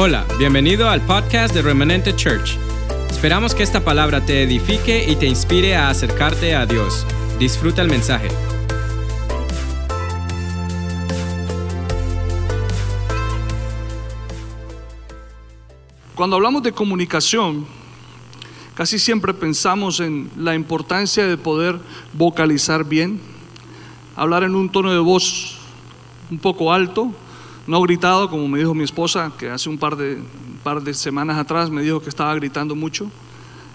Hola, bienvenido al podcast de Remanente Church. Esperamos que esta palabra te edifique y te inspire a acercarte a Dios. Disfruta el mensaje. Cuando hablamos de comunicación, casi siempre pensamos en la importancia de poder vocalizar bien, hablar en un tono de voz un poco alto, no gritado, como me dijo mi esposa, que hace un par de, par de semanas atrás me dijo que estaba gritando mucho,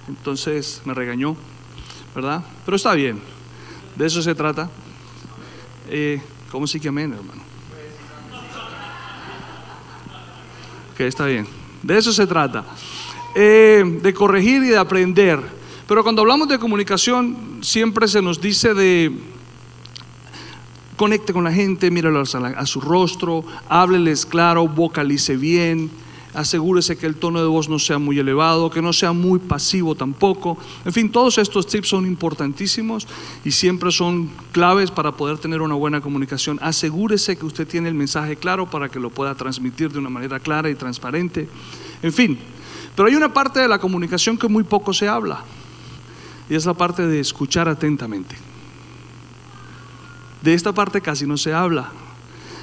entonces me regañó, ¿verdad? Pero está bien, de eso se trata. Eh, ¿Cómo sí que amén, hermano? Ok, está bien. De eso se trata. Eh, de corregir y de aprender. Pero cuando hablamos de comunicación, siempre se nos dice de conecte con la gente, míralo a, a su rostro, hábleles claro, vocalice bien, asegúrese que el tono de voz no sea muy elevado, que no sea muy pasivo tampoco. En fin, todos estos tips son importantísimos y siempre son claves para poder tener una buena comunicación. Asegúrese que usted tiene el mensaje claro para que lo pueda transmitir de una manera clara y transparente. En fin, pero hay una parte de la comunicación que muy poco se habla y es la parte de escuchar atentamente. De esta parte casi no se habla.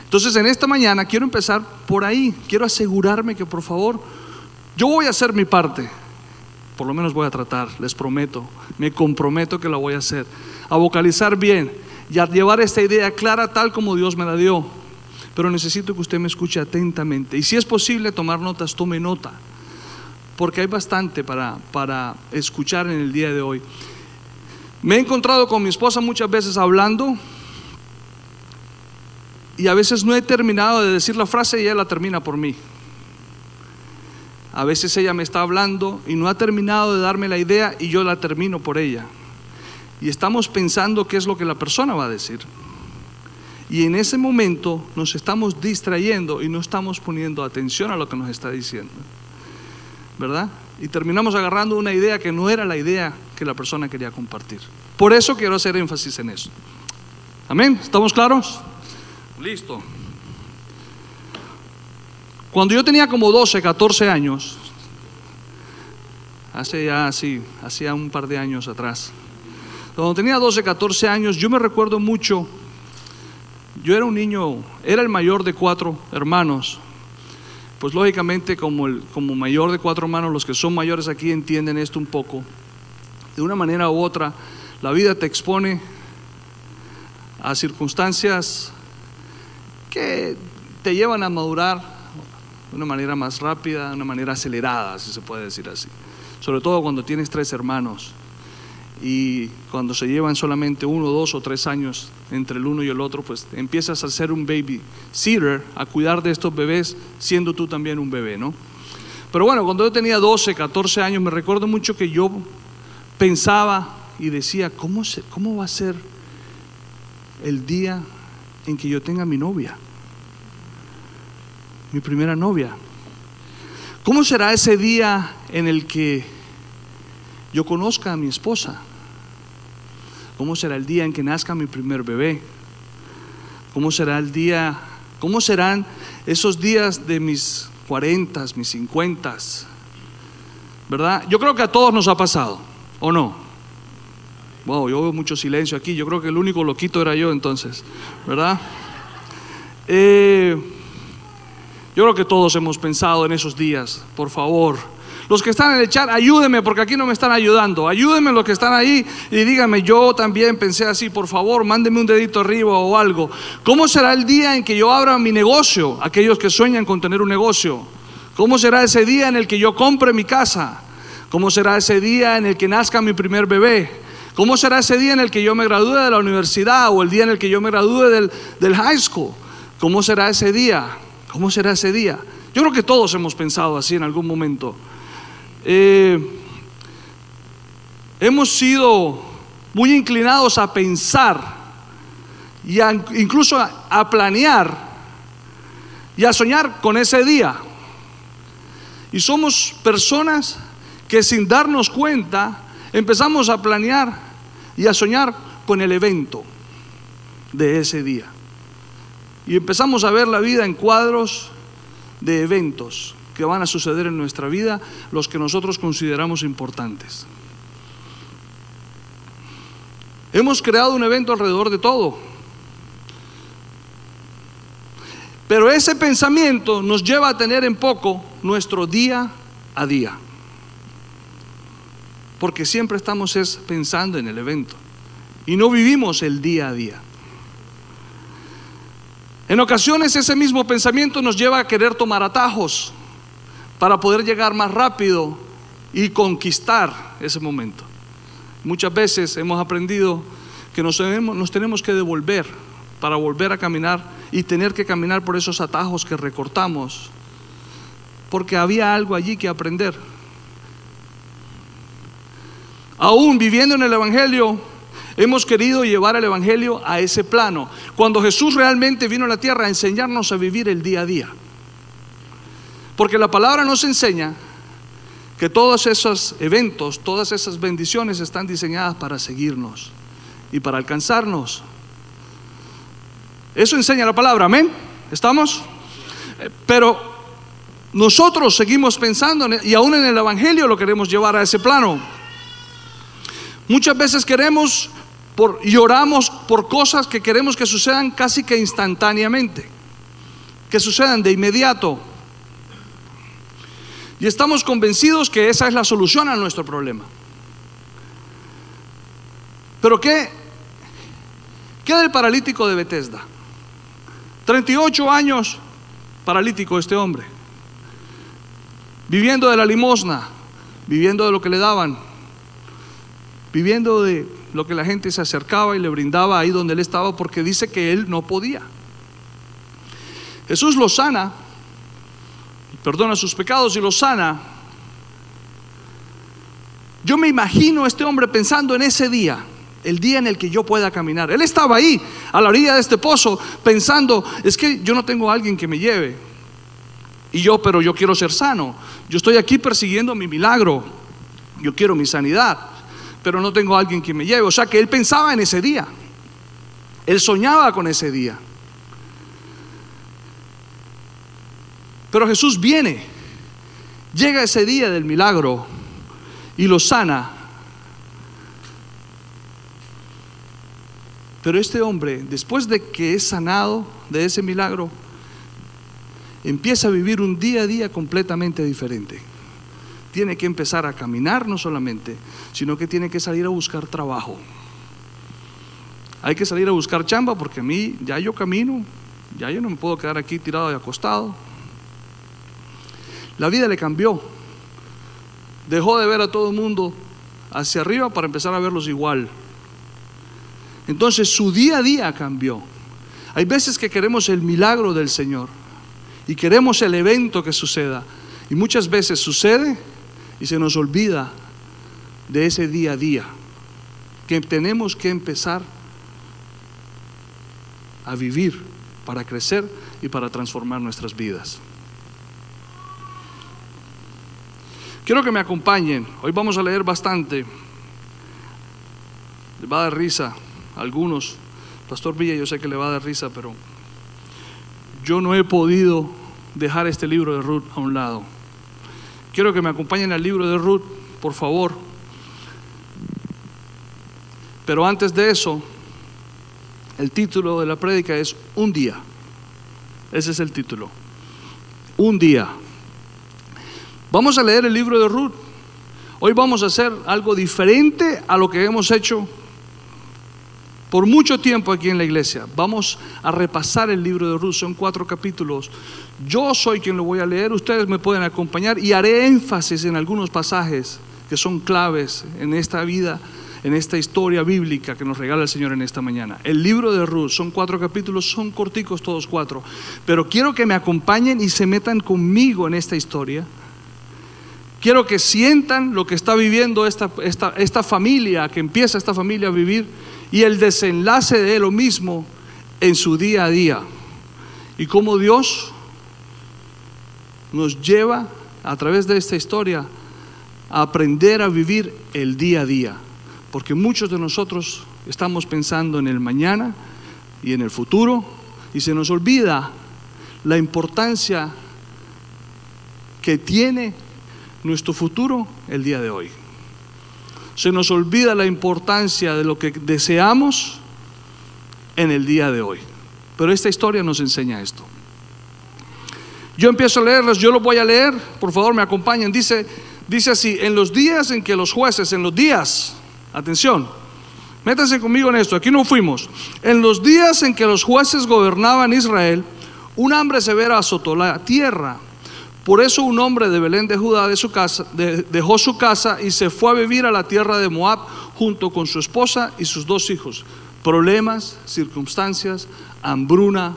Entonces en esta mañana quiero empezar por ahí. Quiero asegurarme que por favor, yo voy a hacer mi parte. Por lo menos voy a tratar, les prometo. Me comprometo que la voy a hacer. A vocalizar bien y a llevar esta idea clara tal como Dios me la dio. Pero necesito que usted me escuche atentamente. Y si es posible tomar notas, tome nota. Porque hay bastante para, para escuchar en el día de hoy. Me he encontrado con mi esposa muchas veces hablando y a veces no he terminado de decir la frase y ella la termina por mí. A veces ella me está hablando y no ha terminado de darme la idea y yo la termino por ella. Y estamos pensando qué es lo que la persona va a decir. Y en ese momento nos estamos distrayendo y no estamos poniendo atención a lo que nos está diciendo. ¿Verdad? Y terminamos agarrando una idea que no era la idea que la persona quería compartir. Por eso quiero hacer énfasis en eso. Amén. ¿Estamos claros? Listo. Cuando yo tenía como 12, 14 años, hace ya así, hacía un par de años atrás, cuando tenía 12, 14 años, yo me recuerdo mucho, yo era un niño, era el mayor de cuatro hermanos, pues lógicamente como, el, como mayor de cuatro hermanos, los que son mayores aquí entienden esto un poco, de una manera u otra, la vida te expone a circunstancias que te llevan a madurar de una manera más rápida, de una manera acelerada, si se puede decir así. Sobre todo cuando tienes tres hermanos y cuando se llevan solamente uno, dos o tres años entre el uno y el otro, pues empiezas a ser un baby sitter, a cuidar de estos bebés, siendo tú también un bebé, ¿no? Pero bueno, cuando yo tenía 12, 14 años, me recuerdo mucho que yo pensaba y decía, ¿cómo, cómo va a ser el día en que yo tenga mi novia? Mi primera novia. ¿Cómo será ese día en el que yo conozca a mi esposa? ¿Cómo será el día en que nazca mi primer bebé? ¿Cómo será el día, cómo serán esos días de mis 40, mis 50? ¿Verdad? Yo creo que a todos nos ha pasado, ¿o no? Wow, yo veo mucho silencio aquí. Yo creo que el único loquito era yo entonces, ¿verdad? Eh, yo creo que todos hemos pensado en esos días, por favor. Los que están en el chat, ayúdenme porque aquí no me están ayudando. Ayúdenme los que están ahí y díganme, yo también pensé así, por favor, mándenme un dedito arriba o algo. ¿Cómo será el día en que yo abra mi negocio? Aquellos que sueñan con tener un negocio. ¿Cómo será ese día en el que yo compre mi casa? ¿Cómo será ese día en el que nazca mi primer bebé? ¿Cómo será ese día en el que yo me gradúe de la universidad o el día en el que yo me gradúe del, del high school? ¿Cómo será ese día? ¿Cómo será ese día? Yo creo que todos hemos pensado así en algún momento. Eh, hemos sido muy inclinados a pensar y incluso a planear y a soñar con ese día. Y somos personas que sin darnos cuenta empezamos a planear y a soñar con el evento de ese día. Y empezamos a ver la vida en cuadros de eventos que van a suceder en nuestra vida, los que nosotros consideramos importantes. Hemos creado un evento alrededor de todo. Pero ese pensamiento nos lleva a tener en poco nuestro día a día. Porque siempre estamos pensando en el evento y no vivimos el día a día. En ocasiones ese mismo pensamiento nos lleva a querer tomar atajos para poder llegar más rápido y conquistar ese momento. Muchas veces hemos aprendido que nos tenemos, nos tenemos que devolver para volver a caminar y tener que caminar por esos atajos que recortamos, porque había algo allí que aprender. Aún viviendo en el Evangelio, hemos querido llevar el Evangelio a ese plano, cuando Jesús realmente vino a la tierra a enseñarnos a vivir el día a día. Porque la palabra nos enseña que todos esos eventos, todas esas bendiciones están diseñadas para seguirnos y para alcanzarnos. Eso enseña la palabra, amén. ¿Estamos? Pero nosotros seguimos pensando y aún en el Evangelio lo queremos llevar a ese plano. Muchas veces queremos por, y oramos por cosas que queremos que sucedan casi que instantáneamente, que sucedan de inmediato. Y estamos convencidos que esa es la solución a nuestro problema. Pero ¿qué, qué del paralítico de Bethesda? 38 años paralítico este hombre, viviendo de la limosna, viviendo de lo que le daban, viviendo de lo que la gente se acercaba y le brindaba ahí donde él estaba porque dice que él no podía. Jesús lo sana perdona sus pecados y los sana. Yo me imagino a este hombre pensando en ese día, el día en el que yo pueda caminar. Él estaba ahí, a la orilla de este pozo, pensando, es que yo no tengo a alguien que me lleve. Y yo, pero yo quiero ser sano. Yo estoy aquí persiguiendo mi milagro. Yo quiero mi sanidad, pero no tengo a alguien que me lleve. O sea que él pensaba en ese día. Él soñaba con ese día. Pero Jesús viene, llega ese día del milagro y lo sana. Pero este hombre, después de que es sanado de ese milagro, empieza a vivir un día a día completamente diferente. Tiene que empezar a caminar no solamente, sino que tiene que salir a buscar trabajo. Hay que salir a buscar chamba porque a mí ya yo camino, ya yo no me puedo quedar aquí tirado y acostado. La vida le cambió. Dejó de ver a todo el mundo hacia arriba para empezar a verlos igual. Entonces su día a día cambió. Hay veces que queremos el milagro del Señor y queremos el evento que suceda. Y muchas veces sucede y se nos olvida de ese día a día que tenemos que empezar a vivir para crecer y para transformar nuestras vidas. Quiero que me acompañen. Hoy vamos a leer bastante. Le va a dar risa a algunos. Pastor Villa, yo sé que le va a dar risa, pero yo no he podido dejar este libro de Ruth a un lado. Quiero que me acompañen al libro de Ruth, por favor. Pero antes de eso, el título de la prédica es Un día. Ese es el título. Un día. Vamos a leer el libro de Ruth. Hoy vamos a hacer algo diferente a lo que hemos hecho por mucho tiempo aquí en la iglesia. Vamos a repasar el libro de Ruth, son cuatro capítulos. Yo soy quien lo voy a leer, ustedes me pueden acompañar y haré énfasis en algunos pasajes que son claves en esta vida, en esta historia bíblica que nos regala el Señor en esta mañana. El libro de Ruth, son cuatro capítulos, son corticos todos cuatro, pero quiero que me acompañen y se metan conmigo en esta historia Quiero que sientan lo que está viviendo esta, esta, familia, que empieza esta familia a vivir, y el desenlace de lo mismo en su día a día. Y cómo Dios nos lleva a través de esta historia a aprender a vivir el día a día. Porque muchos de nosotros estamos pensando en el mañana y en el futuro y se nos olvida la importancia que tiene nuestro futuro el día de hoy. Se nos olvida la importancia de lo que deseamos en el día de hoy. Pero esta historia nos enseña esto. Yo empiezo a leerles, yo lo voy a leer, por favor me acompañen. Dice, dice así, en los días en que los jueces, en los días, atención, métanse conmigo en esto, aquí no fuimos. En los días en que los jueces gobernaban Israel, un hambre severa azotó la tierra. Por eso un hombre de Belén de Judá de su casa, dejó su casa y se fue a vivir a la tierra de Moab junto con su esposa y sus dos hijos. Problemas, circunstancias, hambruna,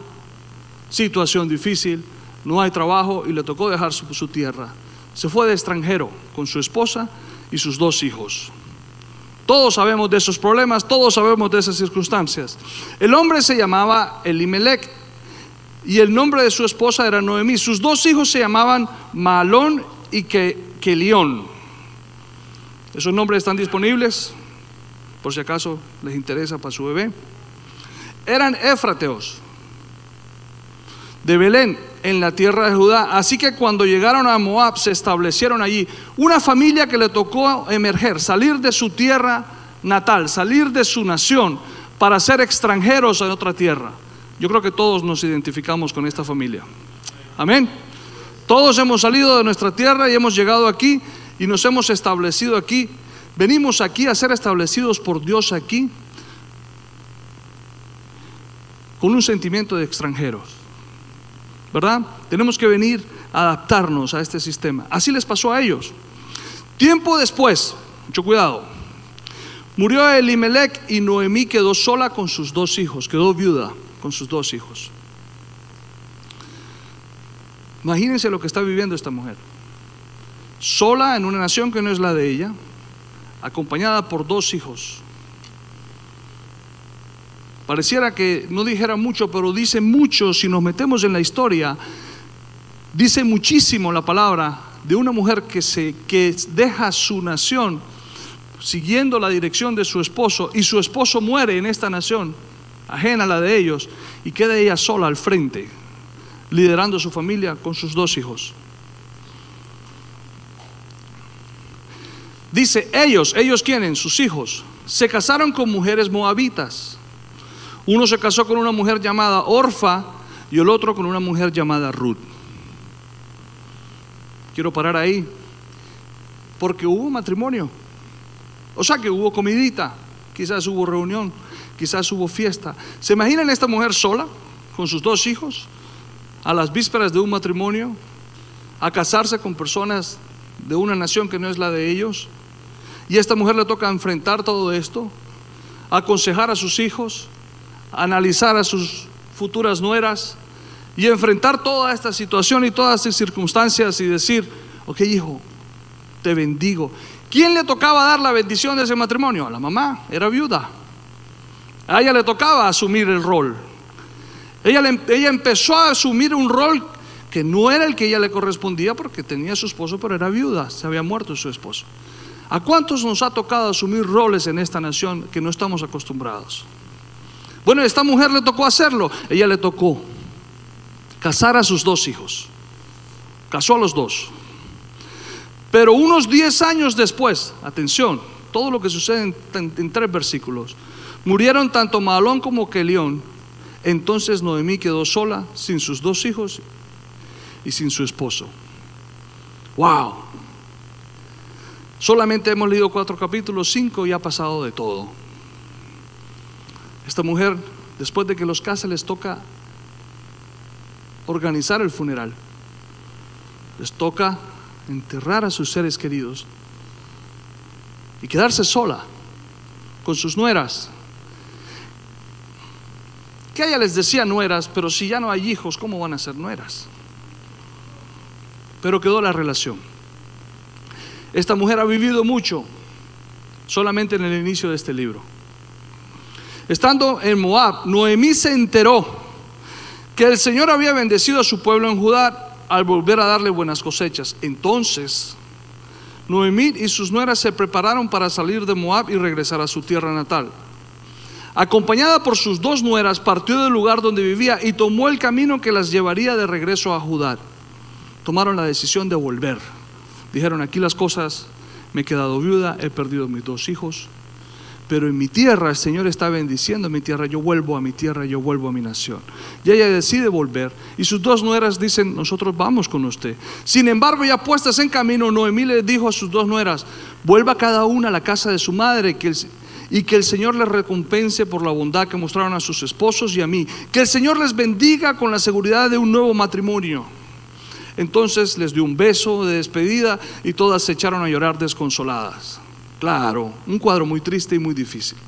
situación difícil, no hay trabajo y le tocó dejar su, su tierra. Se fue de extranjero con su esposa y sus dos hijos. Todos sabemos de esos problemas, todos sabemos de esas circunstancias. El hombre se llamaba Elimelech y el nombre de su esposa era Noemí. Sus dos hijos se llamaban Malón y Kelión. Esos nombres están disponibles, por si acaso les interesa para su bebé. Eran éfrateos de Belén en la tierra de Judá. Así que cuando llegaron a Moab se establecieron allí una familia que le tocó emerger, salir de su tierra natal, salir de su nación para ser extranjeros en otra tierra. Yo creo que todos nos identificamos con esta familia. Amén. Todos hemos salido de nuestra tierra y hemos llegado aquí y nos hemos establecido aquí. Venimos aquí a ser establecidos por Dios aquí con un sentimiento de extranjeros. ¿verdad? Tenemos que venir a adaptarnos a este sistema. Así les pasó a ellos. Tiempo después, mucho cuidado, murió Elimelech y Noemí quedó sola con sus dos hijos, quedó viuda con sus dos hijos. Imagínense lo que está viviendo esta mujer. Sola en una nación que no es la de ella, acompañada por dos hijos. Pareciera que no dijera mucho, pero dice mucho si nos metemos en la historia. Dice muchísimo la palabra de una mujer que, se, que deja su nación siguiendo la dirección de su esposo y su esposo muere en esta nación, ajena a la de ellos, y queda ella sola al frente, liderando su familia con sus dos hijos. Dice, ellos, ellos quieren, sus hijos, se casaron con mujeres moabitas uno se casó con una mujer llamada Orfa y el otro con una mujer llamada Ruth. Quiero parar ahí, porque hubo matrimonio. O sea que hubo comidita, quizás hubo reunión, quizás hubo fiesta. ¿Se imaginan esta mujer sola, con sus dos hijos, a las vísperas de un matrimonio, a casarse con personas de una nación que no es la de ellos? Y a esta mujer le toca enfrentar todo esto, aconsejar a sus hijos, analizar a sus futuras nueras y enfrentar toda esta situación y todas estas circunstancias y decir, ok hijo, te bendigo. ¿Quién le tocaba dar la bendición de ese matrimonio? A la mamá, era viuda. A ella le tocaba asumir el rol. Ella, ella empezó a asumir un rol que no era el que ella le correspondía porque tenía su esposo, pero era viuda, se había muerto su esposo. ¿A cuántos nos ha tocado asumir roles en esta nación que no estamos acostumbrados? Bueno, a esta mujer le tocó hacerlo. Ella le tocó casar a sus dos hijos. Casó a los dos. Pero unos 10 años después, atención, todo lo que sucede en, tres versículos, murieron tanto Malón como Kelión. Entonces Noemí quedó sola, sin sus dos hijos y sin su esposo. ¡Wow! Solamente hemos leído cuatro capítulos, cinco y ha pasado de todo. Esta mujer, después de que los casa, les toca organizar el funeral. Les toca enterrar a sus seres queridos y quedarse sola con sus nueras. Que ella les decía nueras, pero si ya no hay hijos, ¿cómo van a ser nueras? Pero quedó la relación. Esta mujer ha vivido mucho solamente en el inicio de este libro. Estando en Moab, Noemí se enteró que el Señor había bendecido a su pueblo en Judá al volver a darle buenas cosechas. Entonces, Noemí y sus nueras se prepararon para salir de Moab y regresar a su tierra natal. Acompañada por sus dos nueras, partió del lugar donde vivía y tomó el camino que las llevaría de regreso a Judá. tomaron la decisión de volver. Dijeron, aquí las cosas, me he quedado viuda, he perdido mis dos hijos, pero en mi tierra el Señor está bendiciendo mi tierra, yo vuelvo a mi tierra, yo vuelvo a mi nación. Y ella decide volver y sus dos nueras dicen, nosotros vamos con usted. Sin embargo, ya puestas en camino, Noemí le dijo a sus dos nueras, vuelva cada una a la casa de su madre que y que el Señor les recompense por la bondad que mostraron a sus esposos y a mí. Que el Señor les bendiga con la seguridad de un nuevo matrimonio. Entonces les dio un beso de despedida y todas se echaron a llorar desconsoladas. Claro, un cuadro muy triste y muy difícil.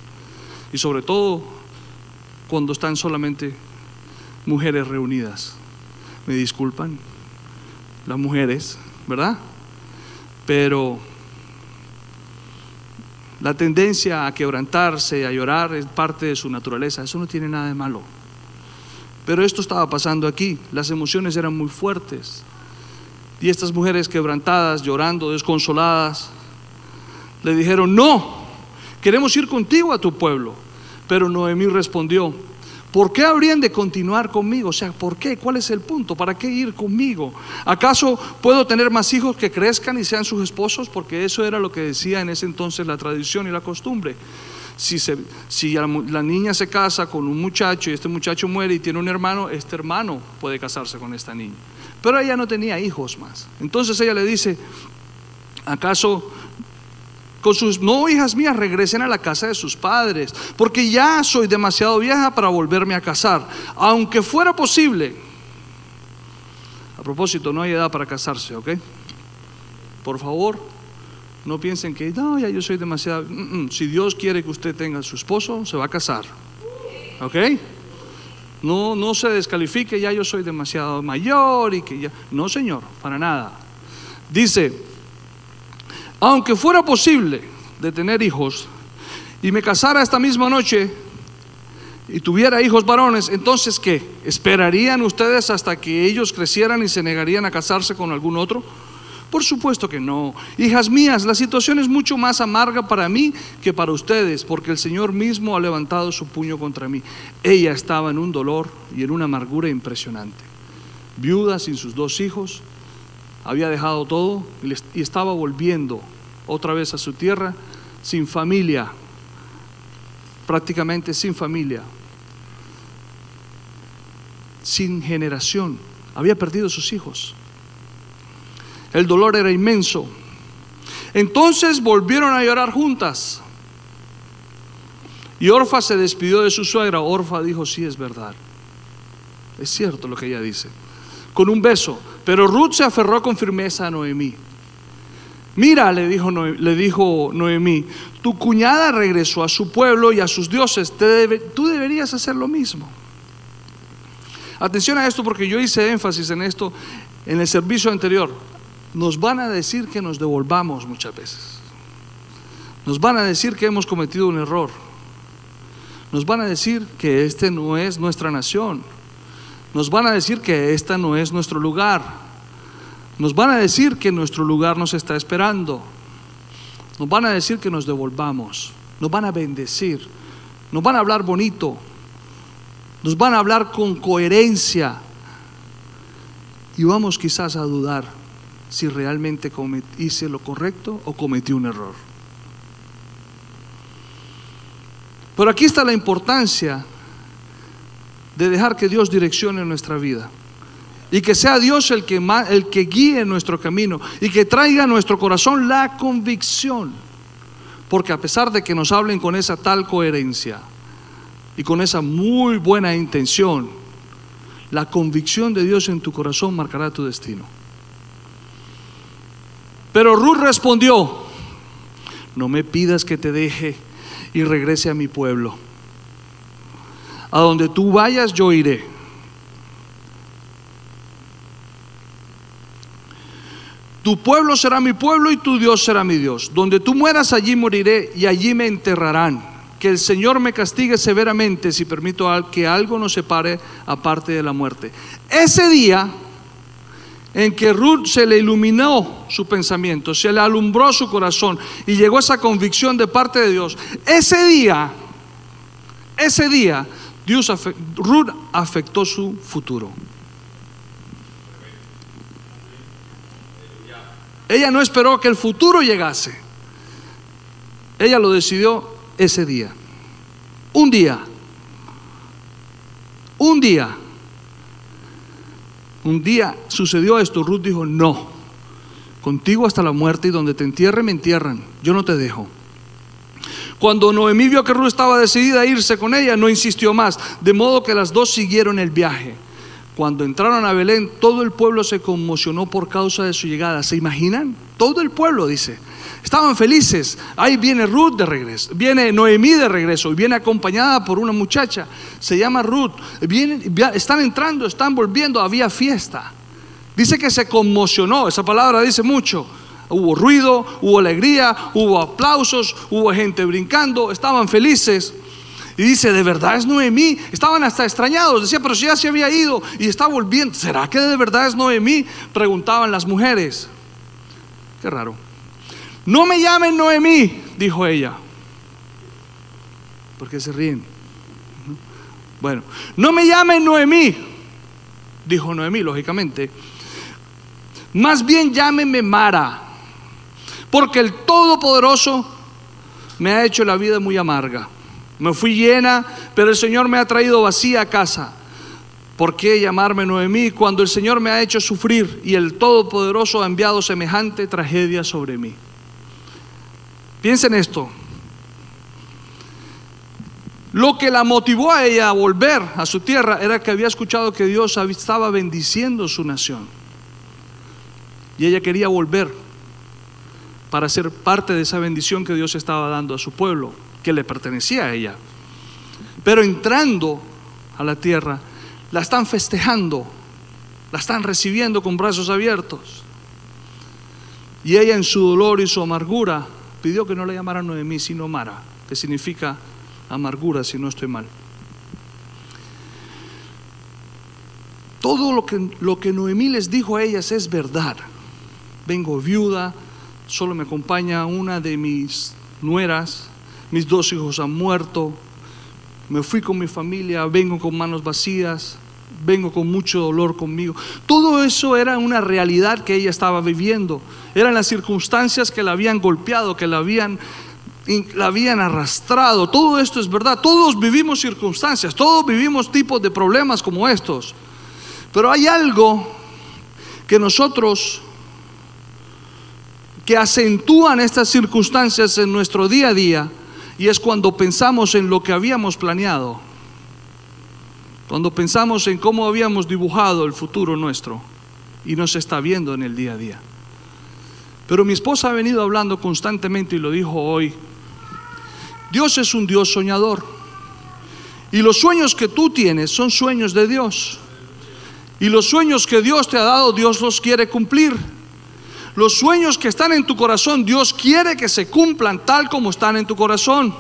Y sobre todo cuando están solamente mujeres reunidas. Me disculpan, las mujeres, ¿verdad? Pero la tendencia a quebrantarse, a llorar, es parte de su naturaleza. Eso no tiene nada de malo. Pero esto estaba pasando aquí. Las emociones eran muy fuertes. Y estas mujeres quebrantadas, llorando, desconsoladas, le dijeron, no, queremos ir contigo a tu pueblo. Pero Noemí respondió, ¿por qué habrían de continuar conmigo? O sea, ¿por qué? ¿Cuál es el punto? ¿Para qué ir conmigo? ¿Acaso puedo tener más hijos que crezcan y sean sus esposos? Porque eso era lo que decía en ese entonces la tradición y la costumbre. Si, si la niña se casa con un muchacho y este muchacho muere y tiene un hermano, este hermano puede casarse con esta niña. Pero ella no tenía hijos más. Entonces ella le dice, ¿acaso con sus, no hijas mías, regresen a la casa de sus padres, porque ya soy demasiado vieja para volverme a casar, aunque fuera posible. A propósito, no hay edad para casarse, ¿ok? Por favor, no piensen que, no, ya yo soy demasiado... Mm, mm, si Dios quiere que usted tenga su esposo, se va a casar, ¿ok? No, no se descalifique, ya yo soy demasiado mayor y que ya... No, Señor, para nada. Dice, aunque fuera posible de tener hijos y me casara esta misma noche y tuviera hijos varones, entonces ¿qué? ¿Esperarían ustedes hasta que ellos crecieran y se negarían a casarse con algún otro? Por supuesto que no. Hijas mías, la situación es mucho más amarga para mí que para ustedes, porque el Señor mismo ha levantado su puño contra mí. Ella estaba en un dolor y en una amargura impresionante. Viuda sin sus dos hijos, había dejado todo y estaba volviendo otra vez a su tierra sin familia, prácticamente sin familia, sin generación. Había perdido sus hijos. El dolor era inmenso. Entonces volvieron a llorar juntas. Y Orfa se despidió de su suegra. Orfa dijo, sí, es verdad. Es cierto lo que ella dice con un beso. Pero Ruth se aferró con firmeza a Noemí. Mira, le dijo, le Noemí, tu cuñada regresó a su pueblo y a sus dioses, tú deberías hacer lo mismo. Atención a esto porque yo hice énfasis en esto en el servicio anterior. Nos van a decir que nos devolvamos muchas veces. Nos van a decir que hemos cometido un error. Nos van a decir que este no es nuestra nación nos van a decir que esta no es nuestro lugar. Nos van a decir que nuestro lugar nos está esperando. Nos van a decir que nos devolvamos. Nos van a bendecir. Nos van a hablar bonito. Nos van a hablar con coherencia. Y vamos quizás a dudar si realmente hice lo correcto o cometí un error. Pero aquí está la importancia de dejar que Dios direccione nuestra vida. Y que sea Dios el que, el que guíe nuestro camino y que traiga a nuestro corazón la convicción. Porque a pesar de que nos hablen con esa tal coherencia y con esa muy buena intención, la convicción de Dios en tu corazón marcará tu destino. Pero Ruth respondió, no me pidas que te deje y regrese a mi pueblo a donde tú vayas yo iré. Tu pueblo será mi pueblo y tu Dios será mi Dios. Donde tú mueras, allí moriré y allí me enterrarán. Que el Señor me castigue severamente si permito que algo nos separe aparte de la muerte. Ese día en que Ruth se le iluminó su pensamiento, se le alumbró su corazón y llegó esa convicción de parte de Dios, ese día, ese día Dios Ruth afectó su futuro. Ella no esperó que el futuro llegase. Ella lo decidió ese día. Un día. Un día. Un día sucedió esto. Ruth dijo, no. Contigo hasta la muerte y donde te entierre me entierran. Yo no te dejo. Cuando Noemí vio que Ruth estaba decidida a irse con ella, no insistió más, de modo que las dos siguieron el viaje. Cuando entraron a Belén, todo el pueblo se conmocionó por causa de su llegada. ¿Se imaginan? Todo el pueblo dice. Estaban felices. Ahí viene Ruth de regreso. Viene Noemí de regreso. Y viene acompañada por una muchacha. Se llama Ruth. están entrando, están volviendo. Había fiesta. Dice que se conmocionó. Esa palabra dice mucho. Hubo ruido, hubo alegría, hubo aplausos, hubo gente brincando, estaban felices. Y dice, ¿de verdad es Noemí? Estaban hasta extrañados. Decía, pero si ya se había ido y está volviendo. ¿Será que de verdad es Noemí? Preguntaban las mujeres. Qué raro. No me llamen Noemí, dijo ella. Porque se ríen. Bueno, no me llamen Noemí, dijo Noemí, lógicamente. Más bien llámenme Mara porque el Todopoderoso me ha hecho la vida muy amarga. Me fui llena, pero el Señor me ha traído vacía a casa. ¿Por qué llamarme Noemí cuando el Señor me ha hecho sufrir y el Todopoderoso ha enviado semejante tragedia sobre mí? Piensen esto. Lo que la motivó a ella a volver a su tierra era que había escuchado que Dios estaba bendiciendo su nación. Y ella quería volver para ser parte de esa bendición que Dios estaba dando a su pueblo, que le pertenecía a ella. Pero entrando a la tierra, la están festejando, la están recibiendo con brazos abiertos. Y ella en su dolor y su amargura pidió que no la llamaran Noemí, sino Mara, que significa amargura, si no estoy mal. Todo lo que, lo que Noemí les dijo a ellas es verdad. Vengo viuda, solo me acompaña una de mis nueras, mis dos hijos han muerto, me fui con mi familia, vengo con manos vacías, vengo con mucho dolor conmigo. Todo eso era una realidad que ella estaba viviendo, eran las circunstancias que la habían golpeado, que la habían la habían arrastrado. Todo esto es verdad. Todos vivimos circunstancias, todos vivimos tipos de problemas como estos. Pero hay algo que nosotros que acentúan estas circunstancias en nuestro día a día y es cuando pensamos en lo que habíamos planeado, cuando pensamos en cómo habíamos dibujado el futuro nuestro y no se está viendo en el día a día. Pero mi esposa ha venido hablando constantemente y lo dijo hoy. Dios es un Dios soñador. Y los sueños que tú tienes son sueños de Dios. Y los sueños que Dios te ha dado, Dios los quiere cumplir. Los sueños que están en tu corazón, Dios quiere que se cumplan tal como están en tu corazón.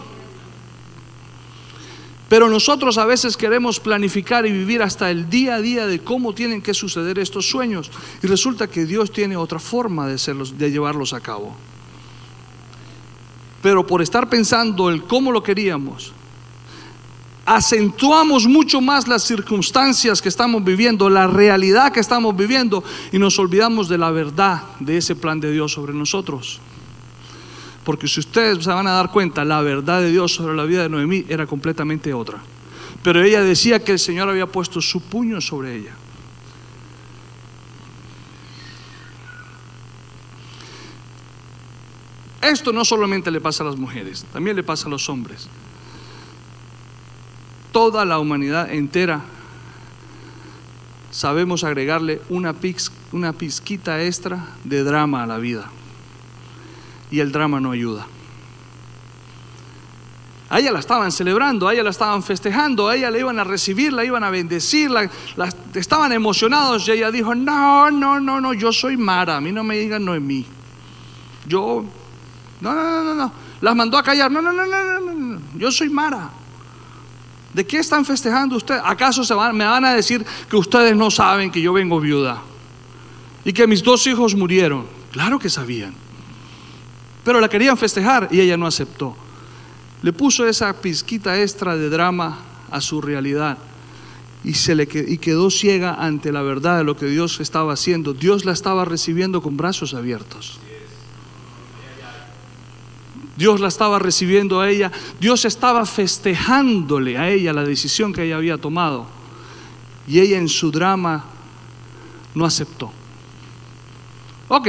Pero nosotros a veces queremos planificar y vivir hasta el día a día de cómo tienen que suceder estos sueños. Y resulta que Dios tiene otra forma de, de llevarlos a cabo. Pero por estar pensando en cómo lo queríamos, acentuamos mucho más las circunstancias que estamos viviendo, la realidad que estamos viviendo y nos olvidamos de la verdad de ese plan de Dios sobre nosotros. Porque si ustedes se van a dar cuenta, la verdad de Dios sobre la vida de Noemí era completamente otra. Pero ella decía que el Señor había puesto su puño sobre ella. Esto no solamente le pasa a las mujeres, también le pasa a los hombres toda la humanidad entera, sabemos agregarle una, una pizquita extra de drama a la vida. Y el drama no ayuda. A ella la estaban celebrando, a ella la estaban festejando, a ella la iban a recibir, la iban a bendecir, estaban emocionados y ella dijo, no, no, no, no, yo soy Mara, a mí no me digan mí Yo, no, no, no, no, no, las mandó a callar, no, no, no, no, no, no, yo soy Mara. ¿De qué están festejando ustedes? ¿Acaso se van, me van a decir que ustedes no saben que yo vengo viuda? Y que mis dos hijos murieron. Claro que sabían. Pero la querían festejar y ella no aceptó. Le puso esa pizquita extra de drama a su realidad. y, se le, y quedó ciega ante la verdad de lo que Dios estaba haciendo. Dios la estaba recibiendo con brazos abiertos. Dios la estaba recibiendo a ella. Dios estaba festejándole a ella la decisión que ella había tomado. Y ella en su drama no aceptó. Ok.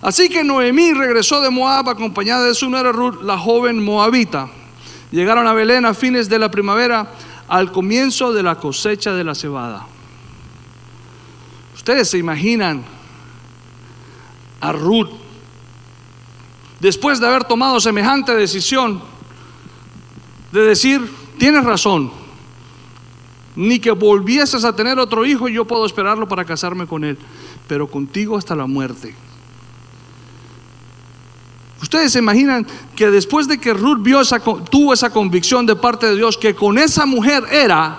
Así que Noemí regresó de Moab acompañada de su nuera Ruth, la joven moabita. Llegaron a Belén a fines de la primavera, al comienzo de la cosecha de la cebada. Ustedes se imaginan a Ruth, después de haber tomado semejante decisión, de decir, tienes razón, ni que volvieses a tener otro hijo, yo puedo esperarlo para casarme con él, pero contigo hasta la muerte. Ustedes se imaginan que después de que Ruth vio tuvo esa convicción de parte de Dios que con esa mujer era,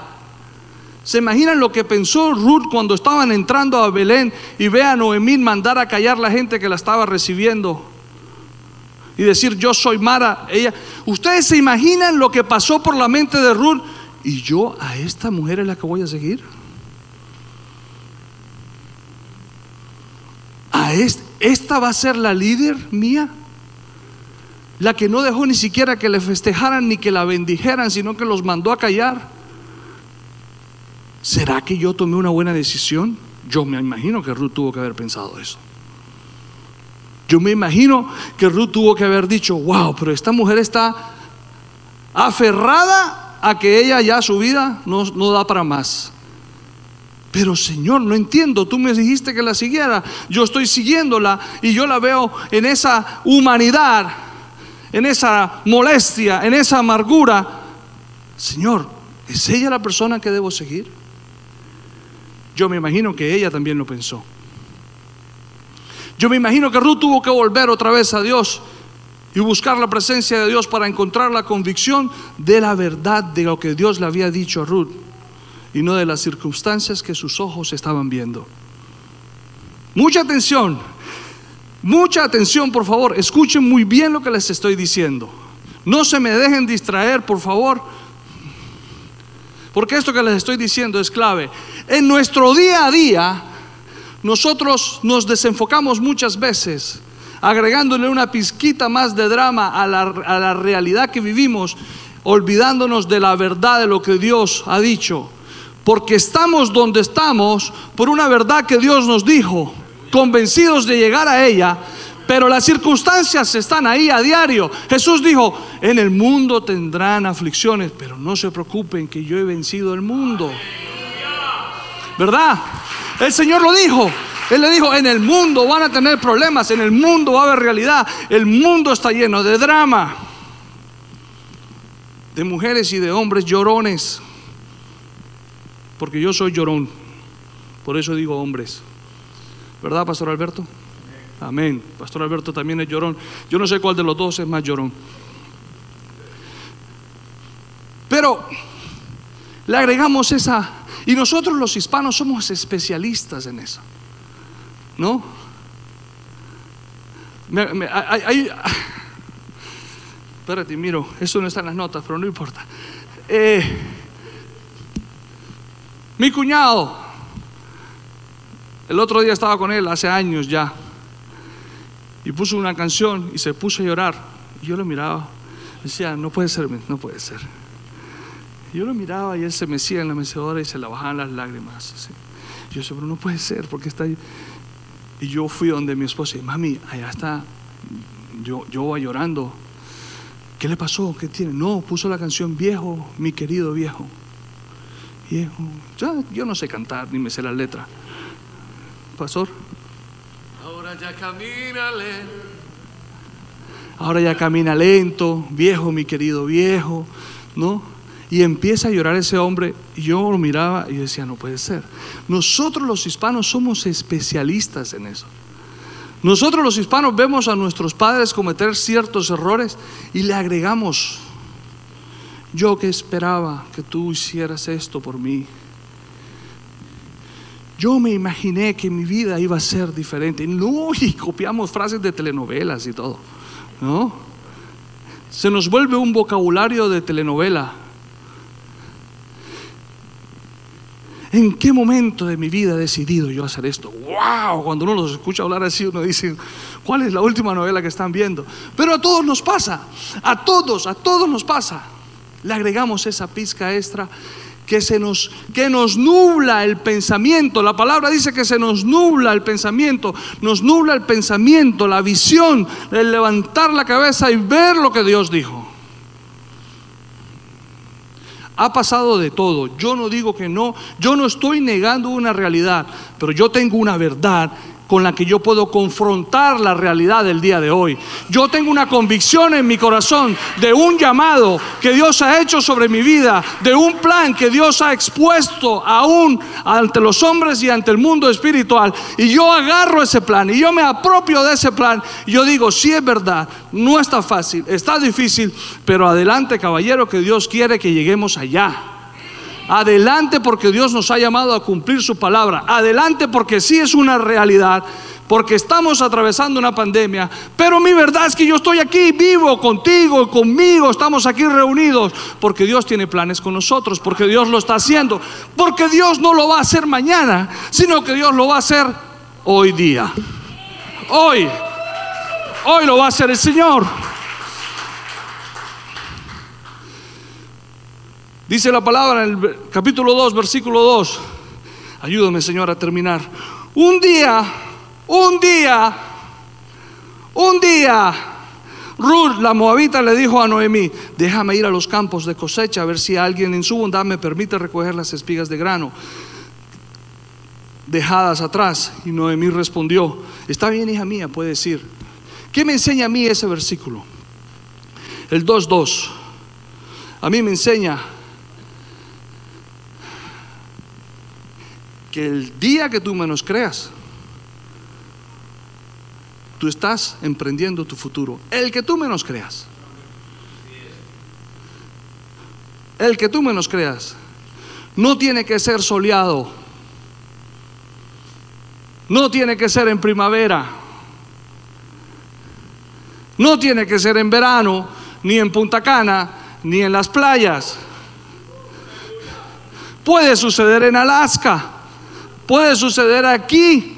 se imaginan lo que pensó Ruth cuando estaban entrando a Belén y ve a Noemí mandar a callar la gente que la estaba recibiendo y decir yo soy Mara. Ella, ustedes se imaginan lo que pasó por la mente de Ruth y yo a esta mujer es la que voy a seguir. A esta va a ser la líder mía la que no dejó ni siquiera que le festejaran ni que la bendijeran, sino que los mandó a callar. ¿Será que yo tomé una buena decisión? Yo me imagino que Ruth tuvo que haber pensado eso. Yo me imagino que Ruth tuvo que haber dicho, wow, pero esta mujer está aferrada a que ella ya su vida no, no da para más. Pero Señor, no entiendo, tú me dijiste que la siguiera, yo estoy siguiéndola y yo la veo en esa humanidad en esa molestia, en esa amargura, Señor, ¿es ella la persona que debo seguir? Yo me imagino que ella también lo pensó. Yo me imagino que Ruth tuvo que volver otra vez a Dios y buscar la presencia de Dios para encontrar la convicción de la verdad de lo que Dios le había dicho a Ruth y no de las circunstancias que sus ojos estaban viendo. Mucha atención. Mucha atención, por favor. Escuchen muy bien lo que les estoy diciendo. No se me dejen distraer, por favor. Porque esto que les estoy diciendo es clave. En nuestro día a día, nosotros nos desenfocamos muchas veces, agregándole una pizquita más de drama a la, realidad que vivimos, olvidándonos de la verdad de lo que Dios ha dicho. Porque estamos donde estamos por una verdad que Dios nos dijo convencidos de llegar a ella, pero las circunstancias están ahí a diario. Jesús dijo, en el mundo tendrán aflicciones, pero no se preocupen que yo he vencido el mundo. ¿Verdad? El Señor lo dijo. Él le dijo, en el mundo van a tener problemas, en el mundo va a haber realidad, el mundo está lleno de drama, de mujeres y de hombres llorones, porque yo soy llorón, por eso digo hombres. ¿Verdad, Pastor Alberto? Amén. Pastor Alberto también es llorón. Yo no sé cuál de los dos es más llorón. Pero le agregamos esa... Y nosotros los hispanos somos especialistas en eso. ¿No? espérate, miro, eso no está en las notas, pero no importa. Eh, mi cuñado el otro día estaba con él, hace años ya, y puso una canción y se puso a llorar. Y yo lo miraba, decía, no puede ser, no puede ser. Yo lo miraba y él se mecía en la mecedora y se le bajaban las lágrimas. yo decía, pero no puede ser, porque está ahí. Y yo fui donde mi esposa y mami, allá está, yo, yo voy llorando. ¿Qué le pasó? ¿Qué tiene? No, puso la canción Viejo, mi querido viejo. Viejo. Yo, yo no sé cantar ni me sé la letra pastor? Ahora ya camina lento. Ahora ya camina lento, viejo, mi querido viejo, ¿no? Y empieza a llorar ese hombre. Y yo lo miraba y decía, no puede ser. Nosotros los hispanos somos especialistas en eso. Nosotros los hispanos vemos a nuestros padres cometer ciertos errores y le agregamos, yo que esperaba que tú hicieras esto por mí, yo me imaginé que mi vida iba a ser diferente. No, y copiamos frases de telenovelas y todo. ¿No? Se nos vuelve un vocabulario de telenovela. ¿En qué momento de mi vida he decidido yo hacer esto? ¡Wow! Cuando uno los escucha hablar así, uno dice, ¿cuál es la última novela que están viendo? Pero a todos nos pasa, a todos, a todos nos pasa. Le agregamos esa pizca extra que se nos que nos nubla el pensamiento. La palabra dice que se nos nubla el pensamiento, nos nubla el pensamiento, la visión, el levantar la cabeza y ver lo que Dios dijo. Ha pasado de todo. Yo no digo que no, yo no estoy negando una realidad, pero yo tengo una verdad con la que yo puedo confrontar la realidad del día de hoy. Yo tengo una convicción en mi corazón de un llamado que Dios ha hecho sobre mi vida, de un plan que Dios ha expuesto aún ante los hombres y ante el mundo espiritual. Y yo agarro ese plan y yo me apropio de ese plan. Y yo digo, sí es verdad, no está fácil, está difícil, pero adelante caballero que Dios quiere que lleguemos allá. Adelante porque Dios nos ha llamado a cumplir su palabra. Adelante porque sí es una realidad. Porque estamos atravesando una pandemia. Pero mi verdad es que yo estoy aquí vivo contigo, conmigo. Estamos aquí reunidos. Porque Dios tiene planes con nosotros. Porque Dios lo está haciendo. Porque Dios no lo va a hacer mañana. Sino que Dios lo va a hacer hoy día. Hoy. Hoy lo va a hacer el Señor. Dice la palabra en el capítulo 2, versículo 2. Ayúdame, Señor, a terminar. Un día, un día, un día, Ruth, la moabita, le dijo a Noemí, déjame ir a los campos de cosecha a ver si alguien en su bondad me permite recoger las espigas de grano dejadas atrás. Y Noemí respondió, está bien, hija mía, puede decir. ¿Qué me enseña a mí ese versículo? El 2.2. A mí me enseña que el día que tú menos creas, tú estás emprendiendo tu futuro. El que tú menos creas. El que tú menos creas. No tiene que ser soleado. No tiene que ser en primavera. No tiene que ser en verano, ni en Punta Cana, ni en las playas. Puede suceder en Alaska. Puede suceder aquí,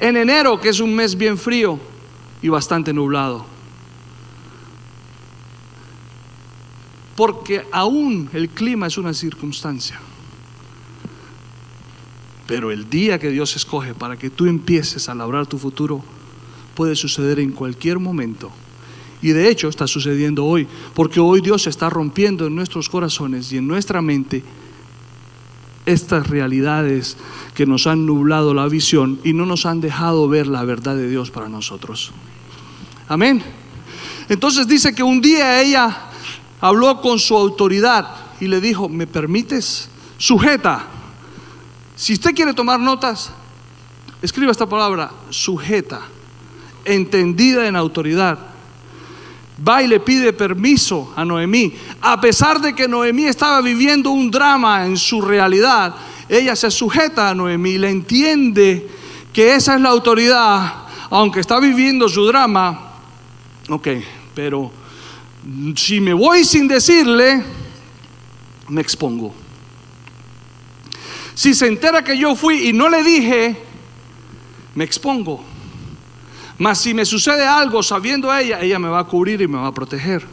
en enero, que es un mes bien frío y bastante nublado. Porque aún el clima es una circunstancia. Pero el día que Dios escoge para que tú empieces a labrar tu futuro puede suceder en cualquier momento. Y de hecho está sucediendo hoy, porque hoy Dios está rompiendo en nuestros corazones y en nuestra mente estas realidades que nos han nublado la visión y no nos han dejado ver la verdad de Dios para nosotros. Amén. Entonces dice que un día ella habló con su autoridad y le dijo, ¿me permites? Sujeta. Si usted quiere tomar notas, escriba esta palabra, sujeta, entendida en autoridad va y le pide permiso a Noemí. A pesar de que Noemí estaba viviendo un drama en su realidad, ella se sujeta a Noemí le entiende que esa es la autoridad, aunque está viviendo su drama. Ok, pero si me voy sin decirle, me expongo. Si se entera que yo fui y no le dije, me expongo. Mas si me sucede algo sabiendo a ella, ella me va a cubrir y me va a proteger.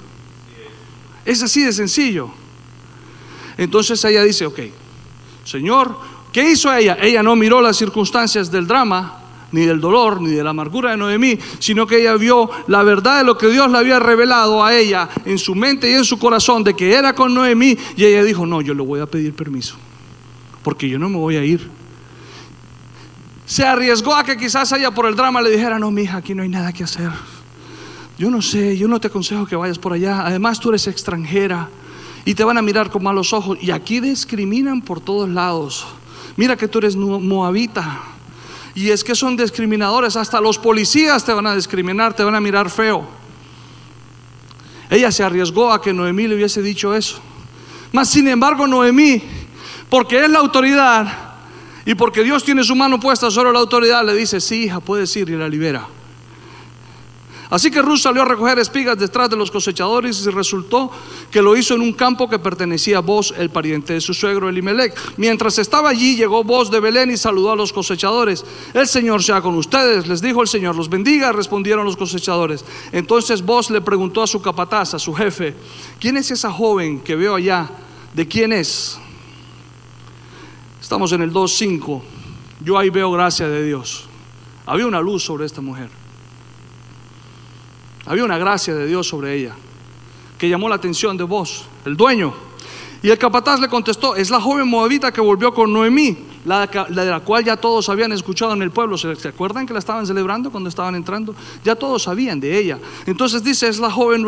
Es así de sencillo. Entonces ella dice, ok, Señor, ¿qué hizo ella? Ella no miró las circunstancias del drama, ni del dolor, ni de la amargura de Noemí, sino que ella vio la verdad de lo que Dios le había revelado a ella en su mente y en su corazón de que era con Noemí. Y ella dijo, no, yo le voy a pedir permiso, porque yo no me voy a ir se arriesgó a que quizás ella por el drama le dijera, no, mija, aquí no hay nada que hacer. Yo no sé, yo no te aconsejo que vayas por allá. Además, tú eres extranjera y te van a mirar con malos ojos. Y aquí discriminan por todos lados. Mira que tú eres moabita. Y es que son discriminadores. Hasta los policías te van a discriminar, te van a mirar feo. Ella se arriesgó a que Noemí le hubiese dicho eso. Mas, sin embargo, Noemí, porque es la autoridad, y porque Dios tiene su mano puesta sobre la autoridad, le dice, sí, hija, puedes ir y la libera. Así que Ruth salió a recoger espigas detrás de los cosechadores y resultó que lo hizo en un campo que pertenecía a Boz, el pariente de su suegro Elimelech. Mientras estaba allí, llegó Boz de Belén y saludó a los cosechadores. El Señor sea con ustedes, les dijo el Señor, los bendiga, respondieron los cosechadores. Entonces Boz le preguntó a su capataz, a su jefe, ¿quién es esa joven que veo allá? ¿De quién es? Estamos en el 2.5. Yo ahí veo gracia de Dios. Había una luz sobre esta mujer. Había una gracia de Dios sobre ella que llamó la atención de vos, el dueño. Y el capataz le contestó, es la joven moabita que volvió con Noemí, la, de la cual ya todos habían escuchado en el pueblo. ¿Se acuerdan que la estaban celebrando cuando estaban entrando? Ya todos sabían de ella. Entonces dice, es la joven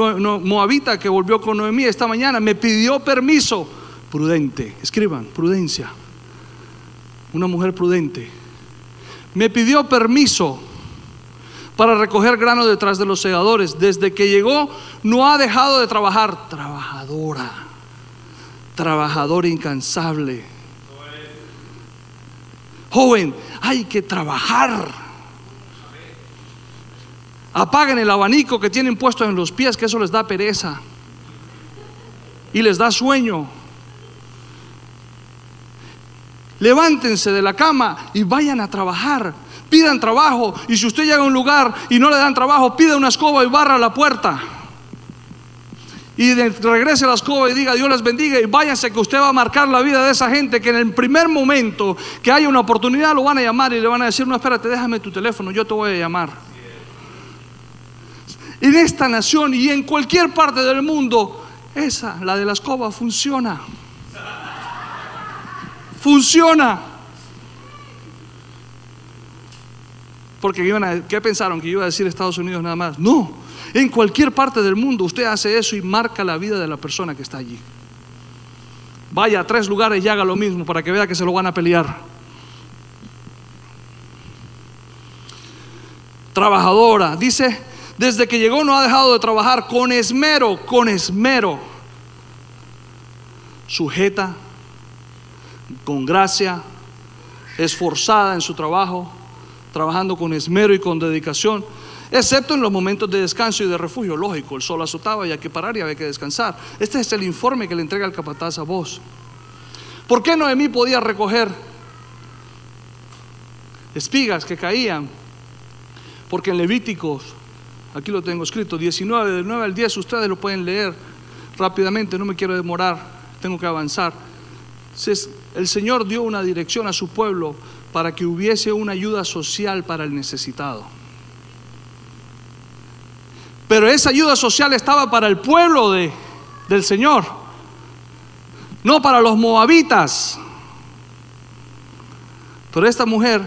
moabita que volvió con Noemí esta mañana. Me pidió permiso. Prudente, escriban, prudencia. Una mujer prudente. Me pidió permiso para recoger grano detrás de los segadores. Desde que llegó no ha dejado de trabajar. Trabajadora, trabajadora incansable. Joven, hay que trabajar. Apaguen el abanico que tienen puesto en los pies, que eso les da pereza y les da sueño. Levántense de la cama y vayan a trabajar pidan trabajo. Y si usted llega a un lugar y no le dan trabajo, pida una escoba y barra la puerta. Y regrese a la escoba y diga, Dios les bendiga y váyanse que usted va a marcar la vida de esa gente que en el primer momento que haya una oportunidad lo van a llamar y le van a decir, no, espérate, déjame tu teléfono, yo te voy a llamar. En esta nación y en cualquier parte del mundo, esa, la de la escoba, funciona. Funciona. porque iban a, ¿qué pensaron? Que iba a decir Estados Unidos nada más. No, en cualquier parte del mundo usted hace eso y marca la vida de la persona que está allí. Vaya a tres lugares y haga lo mismo para que vea que se lo van a pelear. Trabajadora, dice, desde que llegó no ha dejado de trabajar con esmero, con esmero. Sujeta, con gracia, esforzada en su trabajo trabajando con esmero y con dedicación, excepto en los momentos de descanso y de refugio. Lógico, el sol azotaba y hay que parar y había que descansar. Este es el informe que le entrega el capataz a vos. ¿Por qué Noemí podía recoger espigas que caían? Porque en Levíticos, aquí lo tengo escrito, 19, del 9 al 10, ustedes lo pueden leer rápidamente, no me quiero demorar, tengo que avanzar. El Señor dio una dirección a su pueblo para que hubiese una ayuda social para el necesitado. Pero esa ayuda social estaba para el pueblo de, del Señor, no para los moabitas. Pero esta mujer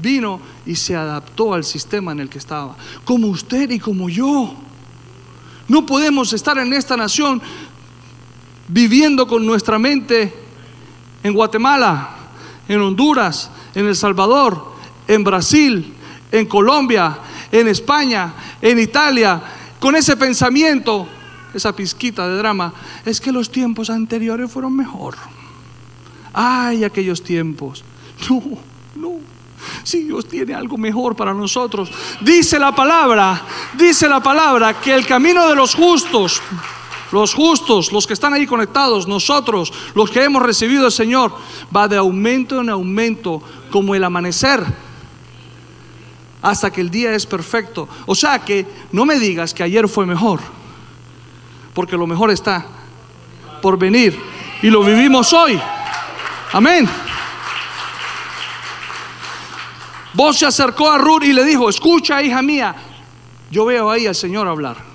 vino y se adaptó al sistema en el que estaba, como usted y como yo. No podemos estar en esta nación viviendo con nuestra mente en Guatemala, en Honduras, en El Salvador, en Brasil, en Colombia, en España, en Italia, con ese pensamiento, esa pizquita de drama, es que los tiempos anteriores fueron mejor. Ay, aquellos tiempos. No, no. Si Dios tiene algo mejor para nosotros. Dice la palabra, dice la palabra que el camino de los justos los justos, los que están ahí conectados, nosotros, los que hemos recibido al Señor, va de aumento en aumento como el amanecer hasta que el día es perfecto. O sea que no me digas que ayer fue mejor, porque lo mejor está por venir y lo vivimos hoy. Amén. Vos se acercó a Ruth y le dijo, escucha hija mía, yo veo ahí al Señor hablar.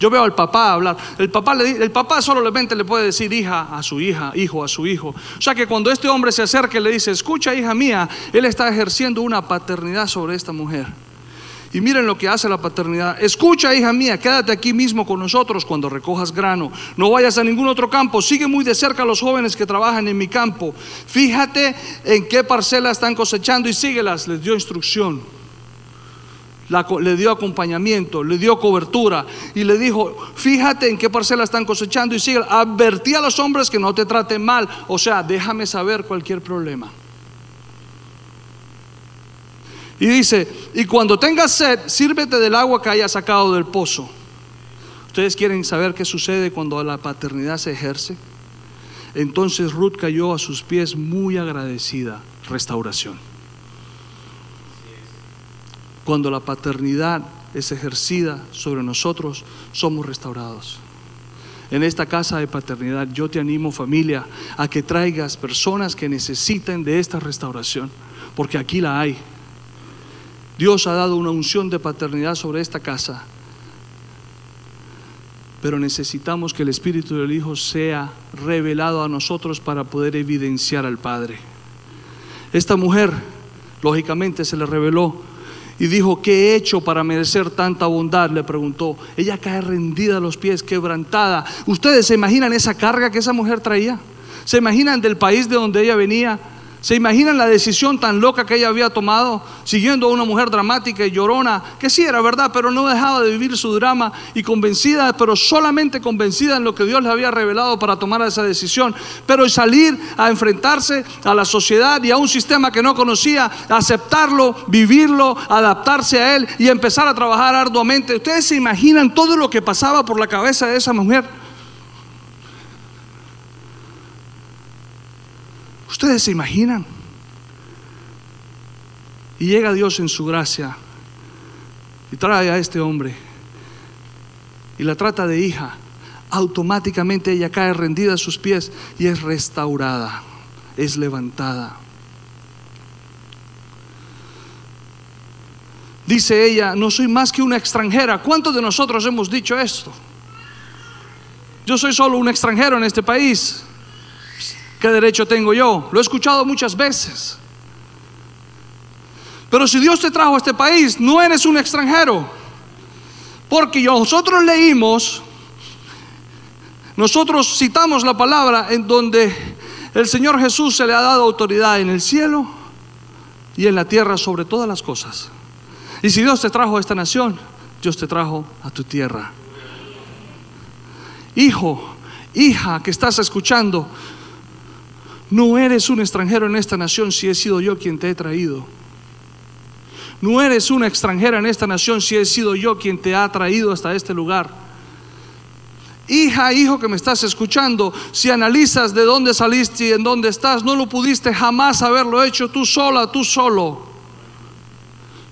Yo veo al papá hablar. El papá, solamente le puede decir hija a su hija, hijo a su hijo. O sea que cuando este hombre se acerca y le dice, escucha hija mía, él está ejerciendo una paternidad sobre esta mujer. Y miren lo que hace la paternidad. Escucha, hija mía, quédate aquí mismo con nosotros cuando recojas grano. No vayas a ningún otro campo. Sigue muy de cerca a los jóvenes que trabajan en mi campo. Fíjate en qué parcela están cosechando y síguelas. Les dio instrucción le dio acompañamiento, le dio cobertura y le dijo, fíjate en qué parcela están cosechando y sigue. Advertí a los hombres que no te traten mal, o sea, déjame saber cualquier problema. Y dice, y cuando tengas sed, sírvete del agua que haya sacado del pozo. ¿Ustedes quieren saber qué sucede cuando la paternidad se ejerce? Entonces Ruth cayó a sus pies muy agradecida. Restauración. Cuando la paternidad es ejercida sobre nosotros, somos restaurados. En esta casa de paternidad yo te animo familia a que traigas personas que necesiten de esta restauración, porque aquí la hay. Dios ha dado una unción de paternidad sobre esta casa, pero necesitamos que el Espíritu del Hijo sea revelado a nosotros para poder evidenciar al Padre. Esta mujer, lógicamente, se le reveló y dijo, ¿qué he hecho para merecer tanta bondad? Le preguntó. Ella cae rendida a los pies, quebrantada. ¿Ustedes se imaginan esa carga que esa mujer traía? ¿Se imaginan del país de donde ella venía? ¿Se imaginan la decisión tan loca que ella había tomado, siguiendo a una mujer dramática y llorona, que sí era verdad, pero no dejaba de vivir su drama y convencida, pero solamente convencida en lo que Dios le había revelado para tomar esa decisión, pero salir a enfrentarse a la sociedad y a un sistema que no conocía, aceptarlo, vivirlo, adaptarse a él y empezar a trabajar arduamente. ¿Ustedes se imaginan todo lo que pasaba por la cabeza de esa mujer? ¿Ustedes se imaginan? Y llega Dios en su gracia y trae a este hombre y la trata de hija. Automáticamente ella cae rendida a sus pies y es restaurada, es levantada. Dice ella, no soy más que una extranjera. ¿Cuántos de nosotros hemos dicho esto? Yo soy solo un extranjero en este país. ¿Qué derecho tengo yo? Lo he escuchado muchas veces. Pero si Dios te trajo a este país, no eres un extranjero. Porque nosotros leímos, nosotros citamos la palabra en donde el Señor Jesús se le ha dado autoridad en el cielo y en la tierra sobre todas las cosas. Y si Dios te trajo a esta nación, Dios te trajo a tu tierra. Hijo, hija que estás escuchando, no eres un extranjero en esta nación si he sido yo quien te he traído. No eres una extranjera en esta nación si he sido yo quien te ha traído hasta este lugar. Hija, hijo que me estás escuchando, si analizas de dónde saliste y en dónde estás, no lo pudiste jamás haberlo hecho tú sola, tú solo.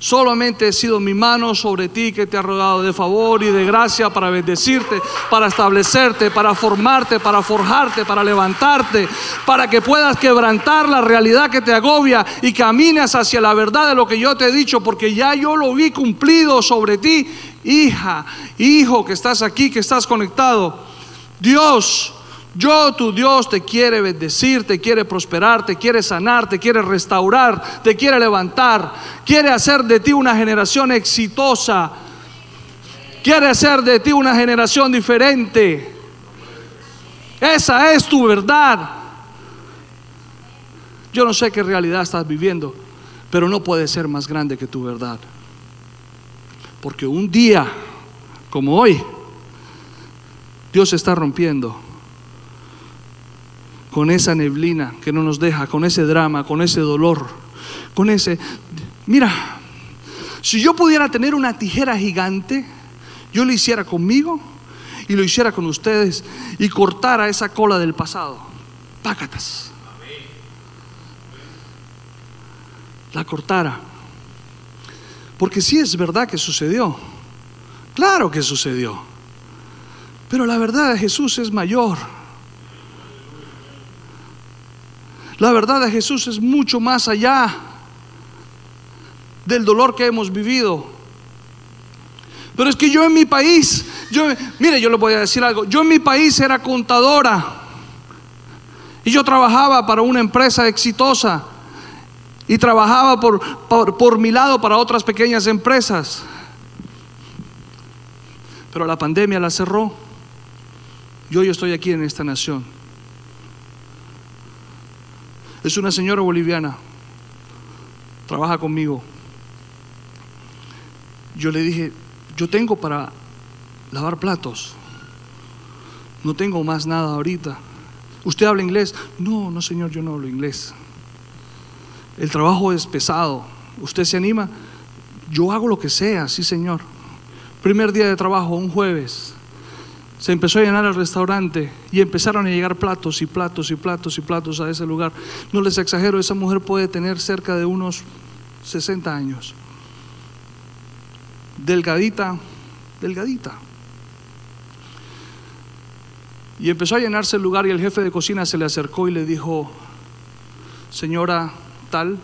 Solamente he sido mi mano sobre ti que te ha rogado de favor y de gracia para bendecirte, para establecerte, para formarte, para forjarte, para levantarte, para que puedas quebrantar la realidad que te agobia y camines hacia la verdad de lo que yo te he dicho, porque ya yo lo vi cumplido sobre ti, hija, hijo que estás aquí, que estás conectado. Dios yo, tu Dios, te quiere bendecir, te quiere prosperar, te quiere sanar, te quiere restaurar, te quiere levantar, quiere hacer de ti una generación exitosa, quiere hacer de ti una generación diferente. Esa es tu verdad. Yo no sé qué realidad estás viviendo, pero no puede ser más grande que tu verdad. Porque un día como hoy, Dios está rompiendo con esa neblina que no nos deja, con ese drama, con ese dolor, con ese... Mira, si yo pudiera tener una tijera gigante, yo lo hiciera conmigo y lo hiciera con ustedes y cortara esa cola del pasado. Pácatas. La cortara. Porque sí es verdad que sucedió. Claro que sucedió. Pero la verdad de Jesús es mayor. La verdad de Jesús es mucho más allá del dolor que hemos vivido. Pero es que yo en mi país, yo, mire, yo le voy a decir algo, yo en mi país era contadora y yo trabajaba para una empresa exitosa y trabajaba por, por, por mi lado para otras pequeñas empresas. Pero la pandemia la cerró. Yo, yo estoy aquí en esta nación. Es una señora boliviana, trabaja conmigo. Yo le dije, yo tengo para lavar platos, no tengo más nada ahorita. ¿Usted habla inglés? No, no señor, yo no hablo inglés. El trabajo es pesado, ¿usted se anima? Yo hago lo que sea, sí señor. Primer día de trabajo, un jueves. Se empezó a llenar el restaurante y empezaron a llegar platos y platos y platos y platos a ese lugar. No les exagero, esa mujer puede tener cerca de unos 60 años. Delgadita, delgadita. Y empezó a llenarse el lugar y el jefe de cocina se le acercó y le dijo, señora tal,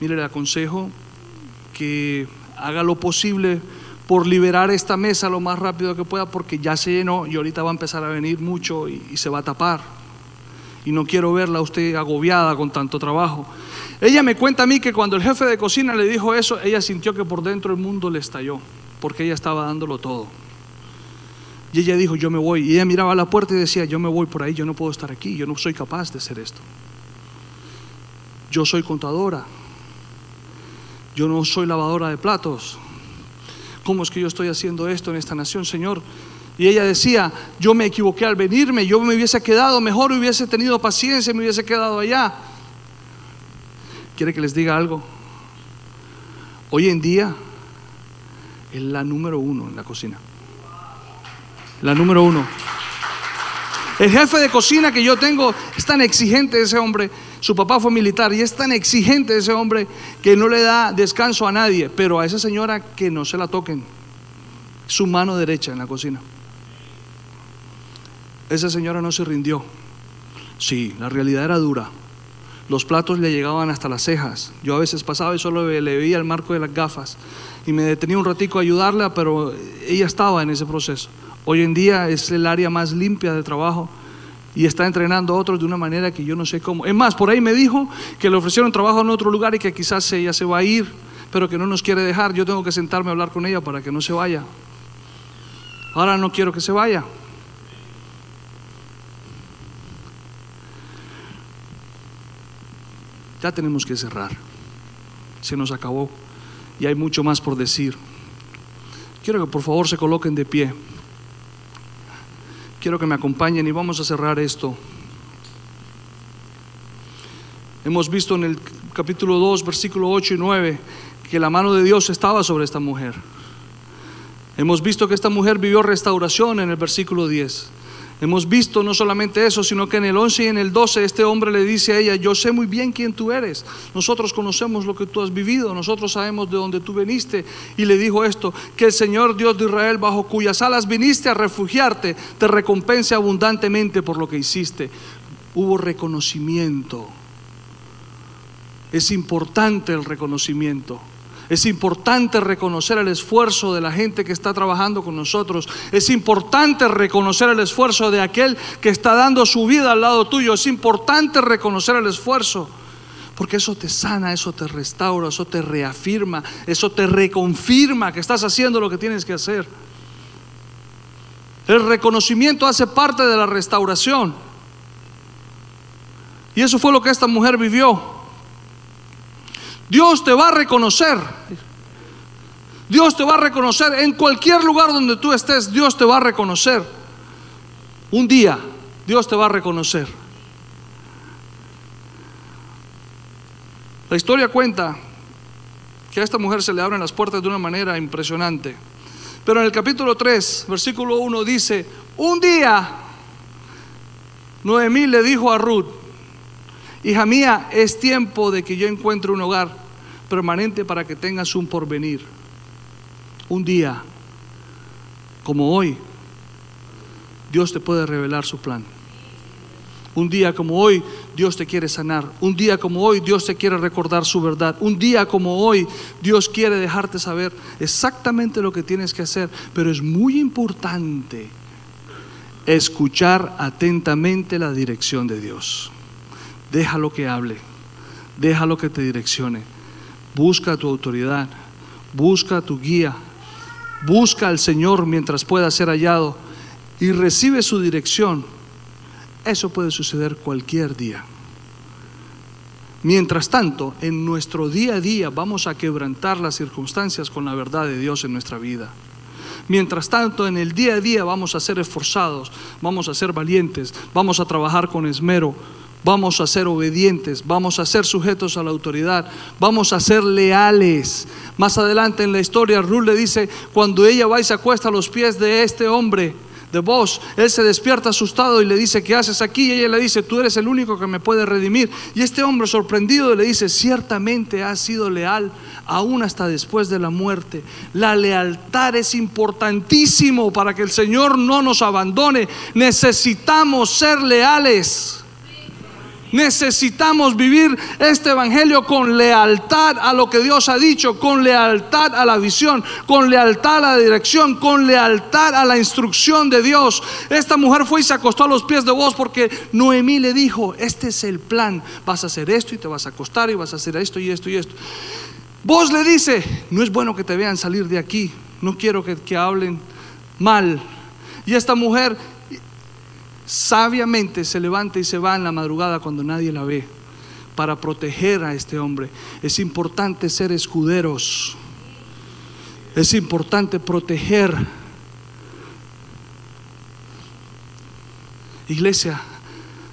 mire, le aconsejo que haga lo posible por liberar esta mesa lo más rápido que pueda porque ya se llenó y ahorita va a empezar a venir mucho y, se va a tapar. Y no quiero verla a usted agobiada con tanto trabajo. Ella me cuenta a mí que cuando el jefe de cocina le dijo eso, ella sintió que por dentro el mundo le estalló, porque ella estaba dándolo todo. Y ella dijo, yo me voy. Y ella miraba a la puerta y decía, yo me voy por ahí, yo no puedo estar aquí, yo no soy capaz de hacer esto. Yo soy contadora, yo no soy lavadora de platos. ¿Cómo es que yo estoy haciendo esto en esta nación, Señor? Y ella decía, yo me equivoqué al venirme, yo me hubiese quedado, mejor hubiese tenido paciencia, me hubiese quedado allá. ¿Quiere que les diga algo? Hoy en día es la número uno en la cocina. La número uno. El jefe de cocina que yo tengo es tan exigente ese hombre. Su papá fue militar y es tan exigente ese hombre que no le da descanso a nadie. Pero a esa señora que no se la toquen. Su mano derecha en la cocina. Esa señora no se rindió. Sí, la realidad era dura. Los platos le llegaban hasta las cejas. Yo a veces pasaba y solo le veía el marco de las gafas. Y me detenía un ratico a ayudarla, pero ella estaba en ese proceso. Hoy en día es el área más limpia de trabajo y está entrenando a otros de una manera que yo no sé cómo. Es más, por ahí me dijo que le ofrecieron trabajo en otro lugar y que quizás ella se va a ir, pero que no nos quiere dejar. Yo tengo que sentarme a hablar con ella para que no se vaya. Ahora no quiero que se vaya. Ya tenemos que cerrar. Se nos acabó y hay mucho más por decir. Quiero que por favor se coloquen de pie. Quiero que me acompañen y vamos a cerrar esto. Hemos visto en el capítulo 2, versículo 8 y 9, que la mano de Dios estaba sobre esta mujer. Hemos visto que esta mujer vivió restauración en el versículo 10. Hemos visto no solamente eso, sino que en el 11 y en el 12 este hombre le dice a ella, yo sé muy bien quién tú eres, nosotros conocemos lo que tú has vivido, nosotros sabemos de dónde tú viniste. Y le dijo esto, que el Señor Dios de Israel, bajo cuyas alas viniste a refugiarte, te recompense abundantemente por lo que hiciste. Hubo reconocimiento. Es importante el reconocimiento. Es importante reconocer el esfuerzo de la gente que está trabajando con nosotros. Es importante reconocer el esfuerzo de aquel que está dando su vida al lado tuyo. Es importante reconocer el esfuerzo. Porque eso te sana, eso te restaura, eso te reafirma, eso te reconfirma que estás haciendo lo que tienes que hacer. El reconocimiento hace parte de la restauración. Y eso fue lo que esta mujer vivió. Dios te va a reconocer. Dios te va a reconocer en cualquier lugar donde tú estés. Dios te va a reconocer. Un día Dios te va a reconocer. La historia cuenta que a esta mujer se le abren las puertas de una manera impresionante. Pero en el capítulo 3, versículo 1 dice, un día Noemí le dijo a Ruth, hija mía, es tiempo de que yo encuentre un hogar permanente para que tengas un porvenir. Un día, como hoy, Dios te puede revelar su plan. Un día como hoy, Dios te quiere sanar. Un día como hoy, Dios te quiere recordar su verdad. Un día como hoy, Dios quiere dejarte saber exactamente lo que tienes que hacer. Pero es muy importante escuchar atentamente la dirección de Dios. Déjalo que hable. Déjalo que te direccione. Busca tu autoridad. Busca tu guía. Busca al Señor mientras pueda ser hallado. Y recibe su dirección eso puede suceder cualquier día. Mientras tanto, en nuestro día a día vamos a quebrantar las circunstancias con la verdad de Dios en nuestra vida. Mientras tanto, en el día a día vamos a ser esforzados, vamos a ser valientes, vamos a trabajar con esmero, Vamos a ser obedientes, vamos a ser sujetos a la autoridad, vamos a ser leales. Más adelante en la historia, Ruth le dice, cuando ella va y se acuesta a los pies de este hombre, de vos, él se despierta asustado y le dice, ¿qué haces aquí? Y ella le dice, tú eres el único que me puede redimir. Y este hombre sorprendido le dice, ciertamente has sido leal aún hasta después de la muerte. La lealtad es importantísimo para que el Señor no nos abandone. Necesitamos ser leales. Necesitamos vivir este Evangelio con lealtad a lo que Dios ha dicho, con lealtad a la visión, con lealtad a la dirección, con lealtad a la instrucción de Dios. Esta mujer fue y se acostó a los pies de vos porque Noemí le dijo, este es el plan, vas a hacer esto y te vas a acostar y vas a hacer esto y esto y esto. Vos le dice, no es bueno que te vean salir de aquí, no quiero que, que hablen mal. Y esta mujer sabiamente se levanta y se va en la madrugada cuando nadie la ve para proteger a este hombre. Es importante ser escuderos. Es importante proteger. Iglesia,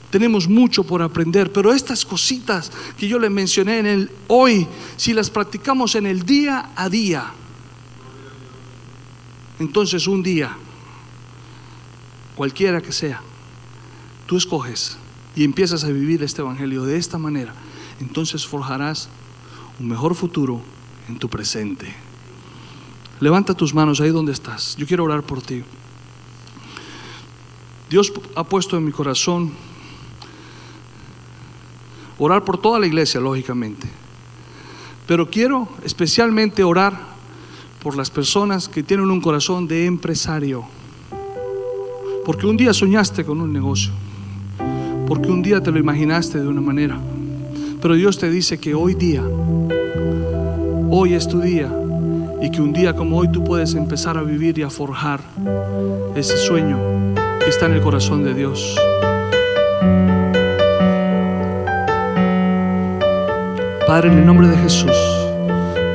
tenemos mucho por aprender, pero estas cositas que yo le mencioné en el hoy, si las practicamos en el día a día, entonces un día, cualquiera que sea, tú escoges y empiezas a vivir este evangelio de esta manera, entonces forjarás un mejor futuro en tu presente. Levanta tus manos ahí donde estás. Yo quiero orar por ti. Dios ha puesto en mi corazón orar por toda la iglesia, lógicamente. Pero quiero especialmente orar por las personas que tienen un corazón de empresario. Porque un día soñaste con un negocio. Porque un día te lo imaginaste de una manera. Pero Dios te dice que hoy día, hoy es tu día. Y que un día como hoy tú puedes empezar a vivir y a forjar ese sueño que está en el corazón de Dios. Padre, en el nombre de Jesús,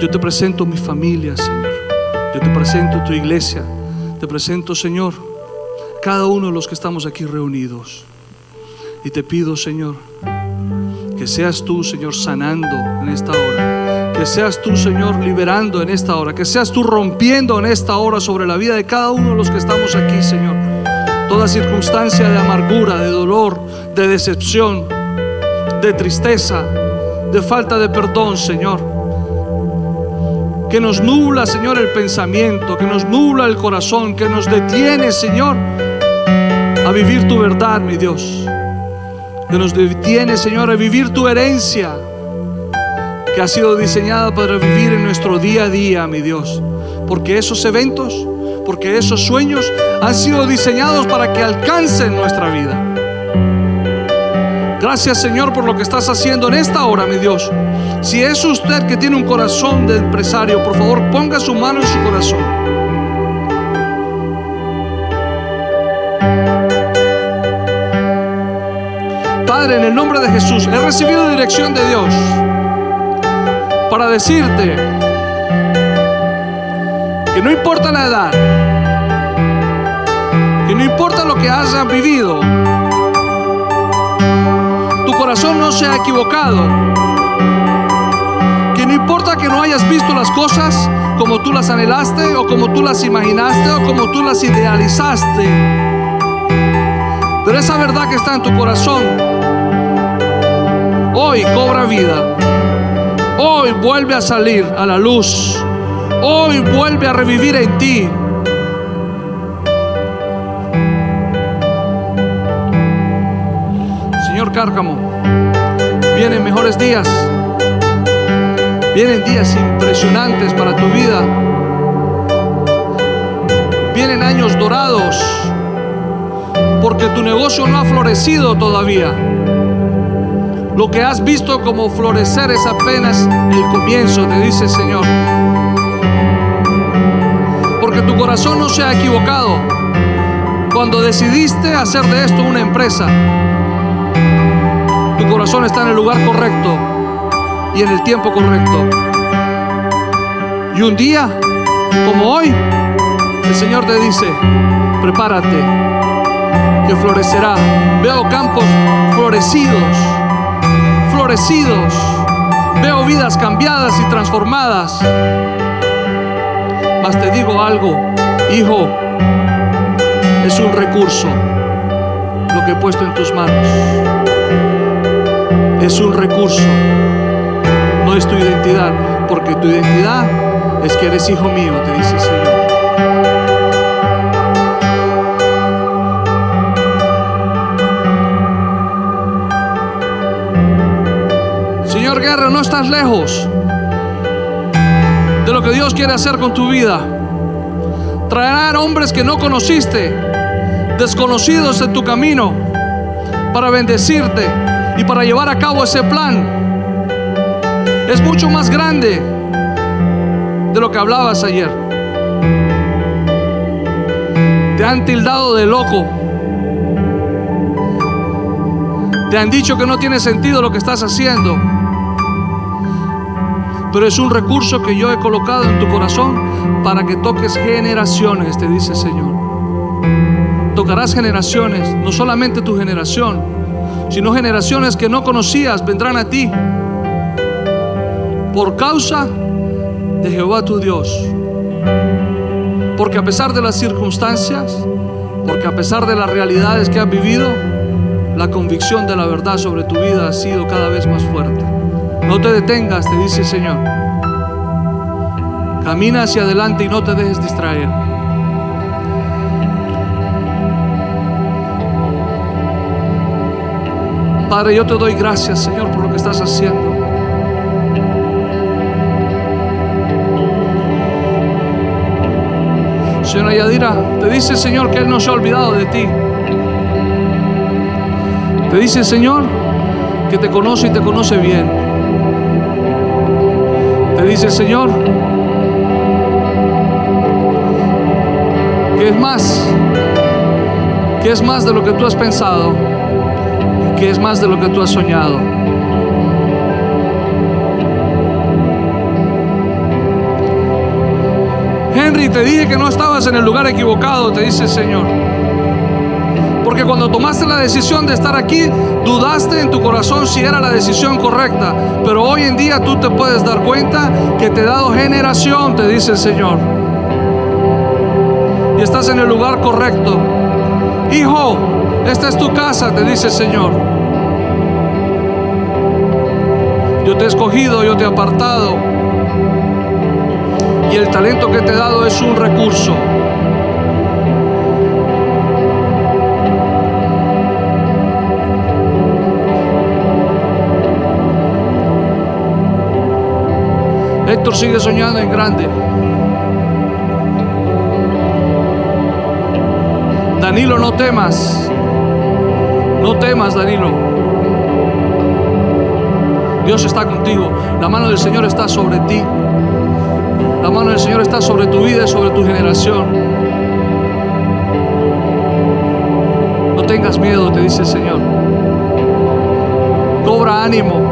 yo te presento mi familia, Señor. Yo te presento tu iglesia. Te presento, Señor, cada uno de los que estamos aquí reunidos. Y te pido, Señor, que seas tú, Señor, sanando en esta hora. Que seas tú, Señor, liberando en esta hora. Que seas tú rompiendo en esta hora sobre la vida de cada uno de los que estamos aquí, Señor. Toda circunstancia de amargura, de dolor, de decepción, de tristeza, de falta de perdón, Señor. Que nos nubla, Señor, el pensamiento, que nos nubla el corazón, que nos detiene, Señor, a vivir tu verdad, mi Dios. Que nos detiene, Señor, a vivir tu herencia, que ha sido diseñada para vivir en nuestro día a día, mi Dios. Porque esos eventos, porque esos sueños han sido diseñados para que alcancen nuestra vida. Gracias Señor por lo que estás haciendo en esta hora, mi Dios. Si es usted que tiene un corazón de empresario, por favor ponga su mano en su corazón. En el nombre de Jesús, he recibido dirección de Dios para decirte que no importa la edad, que no importa lo que hayas vivido, tu corazón no se ha equivocado. Que no importa que no hayas visto las cosas como tú las anhelaste o como tú las imaginaste o como tú las idealizaste. Pero esa verdad que está en tu corazón hoy cobra vida. Hoy vuelve a salir a la luz. Hoy vuelve a revivir en ti. Señor Cárcamo, vienen mejores días. Vienen días impresionantes para tu vida. Vienen años dorados porque tu negocio no ha florecido todavía. Lo que has visto como florecer es apenas el comienzo, te dice el Señor. Porque tu corazón no se ha equivocado cuando decidiste hacer de esto una empresa. Tu corazón está en el lugar correcto y en el tiempo correcto. Y un día, como hoy, el Señor te dice, prepárate, que florecerá. Veo campos florecidos, Veo vidas cambiadas y transformadas. Mas te digo algo, hijo, es un recurso lo que he puesto en tus manos. Es un recurso, no es tu identidad, porque tu identidad es que eres hijo mío, te dice el Señor. No estás lejos de lo que Dios quiere hacer con tu vida. Traerá hombres que no conociste, desconocidos en tu camino, para bendecirte y para llevar a cabo ese plan. Es mucho más grande de lo que hablabas ayer. Te han tildado de loco. Te han dicho que no tiene sentido lo que estás haciendo. Pero es un recurso que yo he colocado en tu corazón para que toques generaciones, te dice el Señor. Tocarás generaciones, no solamente tu generación, sino generaciones que no conocías vendrán a ti por causa de Jehová tu Dios. Porque a pesar de las circunstancias, porque a pesar de las realidades que has vivido, la convicción de la verdad sobre tu vida ha sido cada vez más fuerte. No te detengas, te dice el Señor. Camina hacia adelante y no te dejes distraer. Padre, yo te doy gracias, Señor, por lo que estás haciendo. Señora Yadira, te dice el Señor que Él no se ha olvidado de ti. Te dice el Señor que te conoce y te conoce bien. Dice el Señor que es más, que es más de lo que tú has pensado y que es más de lo que tú has soñado. Henry, te dije que no estabas en el lugar equivocado, te dice el Señor. Porque cuando tomaste la decisión de estar aquí, dudaste en tu corazón si era la decisión correcta. Pero hoy en día tú te puedes dar cuenta que te he dado generación, te dice el Señor. Y estás en el lugar correcto. Hijo, esta es tu casa, te dice el Señor. Yo te he escogido, yo te he apartado. Y el talento que te he dado es un recurso. Sigue soñando en grande. Danilo, no temas. No temas, Danilo. Dios está contigo. La mano del Señor está sobre ti. La mano del Señor está sobre tu vida y sobre tu generación. No tengas miedo, te dice el Señor. Cobra ánimo.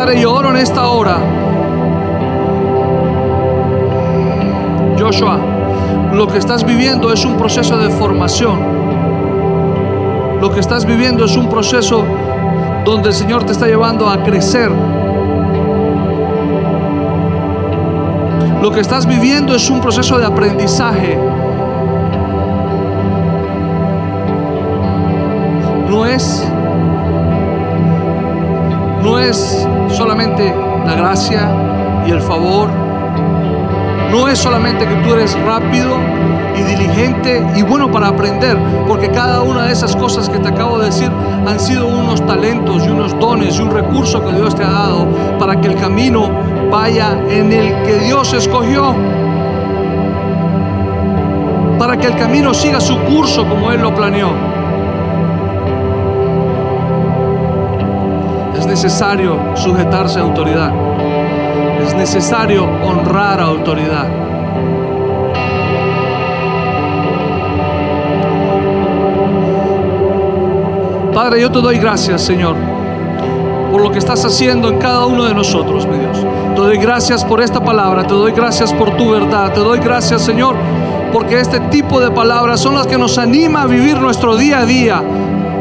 Padre, yo en esta hora. Joshua, lo que estás viviendo es un proceso de formación. Lo que estás viviendo es un proceso donde el Señor te está llevando a crecer. Lo que estás viviendo es un proceso de aprendizaje. No es no es solamente la gracia y el favor. No es solamente que tú eres rápido y diligente y bueno para aprender, porque cada una de esas cosas que te acabo de decir han sido unos talentos y unos dones y un recurso que Dios te ha dado para que el camino vaya en el que Dios escogió. Para que el camino siga su curso como Él lo planeó. Necesario sujetarse a autoridad. Es necesario honrar a autoridad. Padre, yo te doy gracias, Señor, por lo que estás haciendo en cada uno de nosotros, mi Dios. Te doy gracias por esta palabra, te doy gracias por tu verdad, te doy gracias, Señor, porque este tipo de palabras son las que nos anima a vivir nuestro día a día,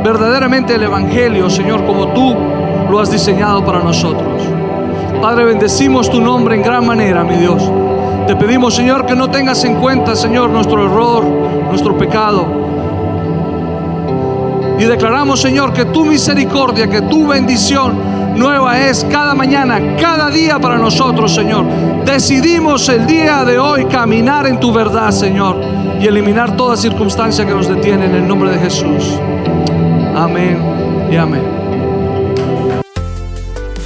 verdaderamente el Evangelio, Señor, como tú lo has diseñado para nosotros. Padre, bendecimos tu nombre en gran manera, mi Dios. Te pedimos, Señor, que no tengas en cuenta, Señor, nuestro error, nuestro pecado. Y declaramos, Señor, que tu misericordia, que tu bendición nueva es cada mañana, cada día para nosotros, Señor. Decidimos el día de hoy caminar en tu verdad, Señor, y eliminar toda circunstancia que nos detiene en el nombre de Jesús. Amén y amén.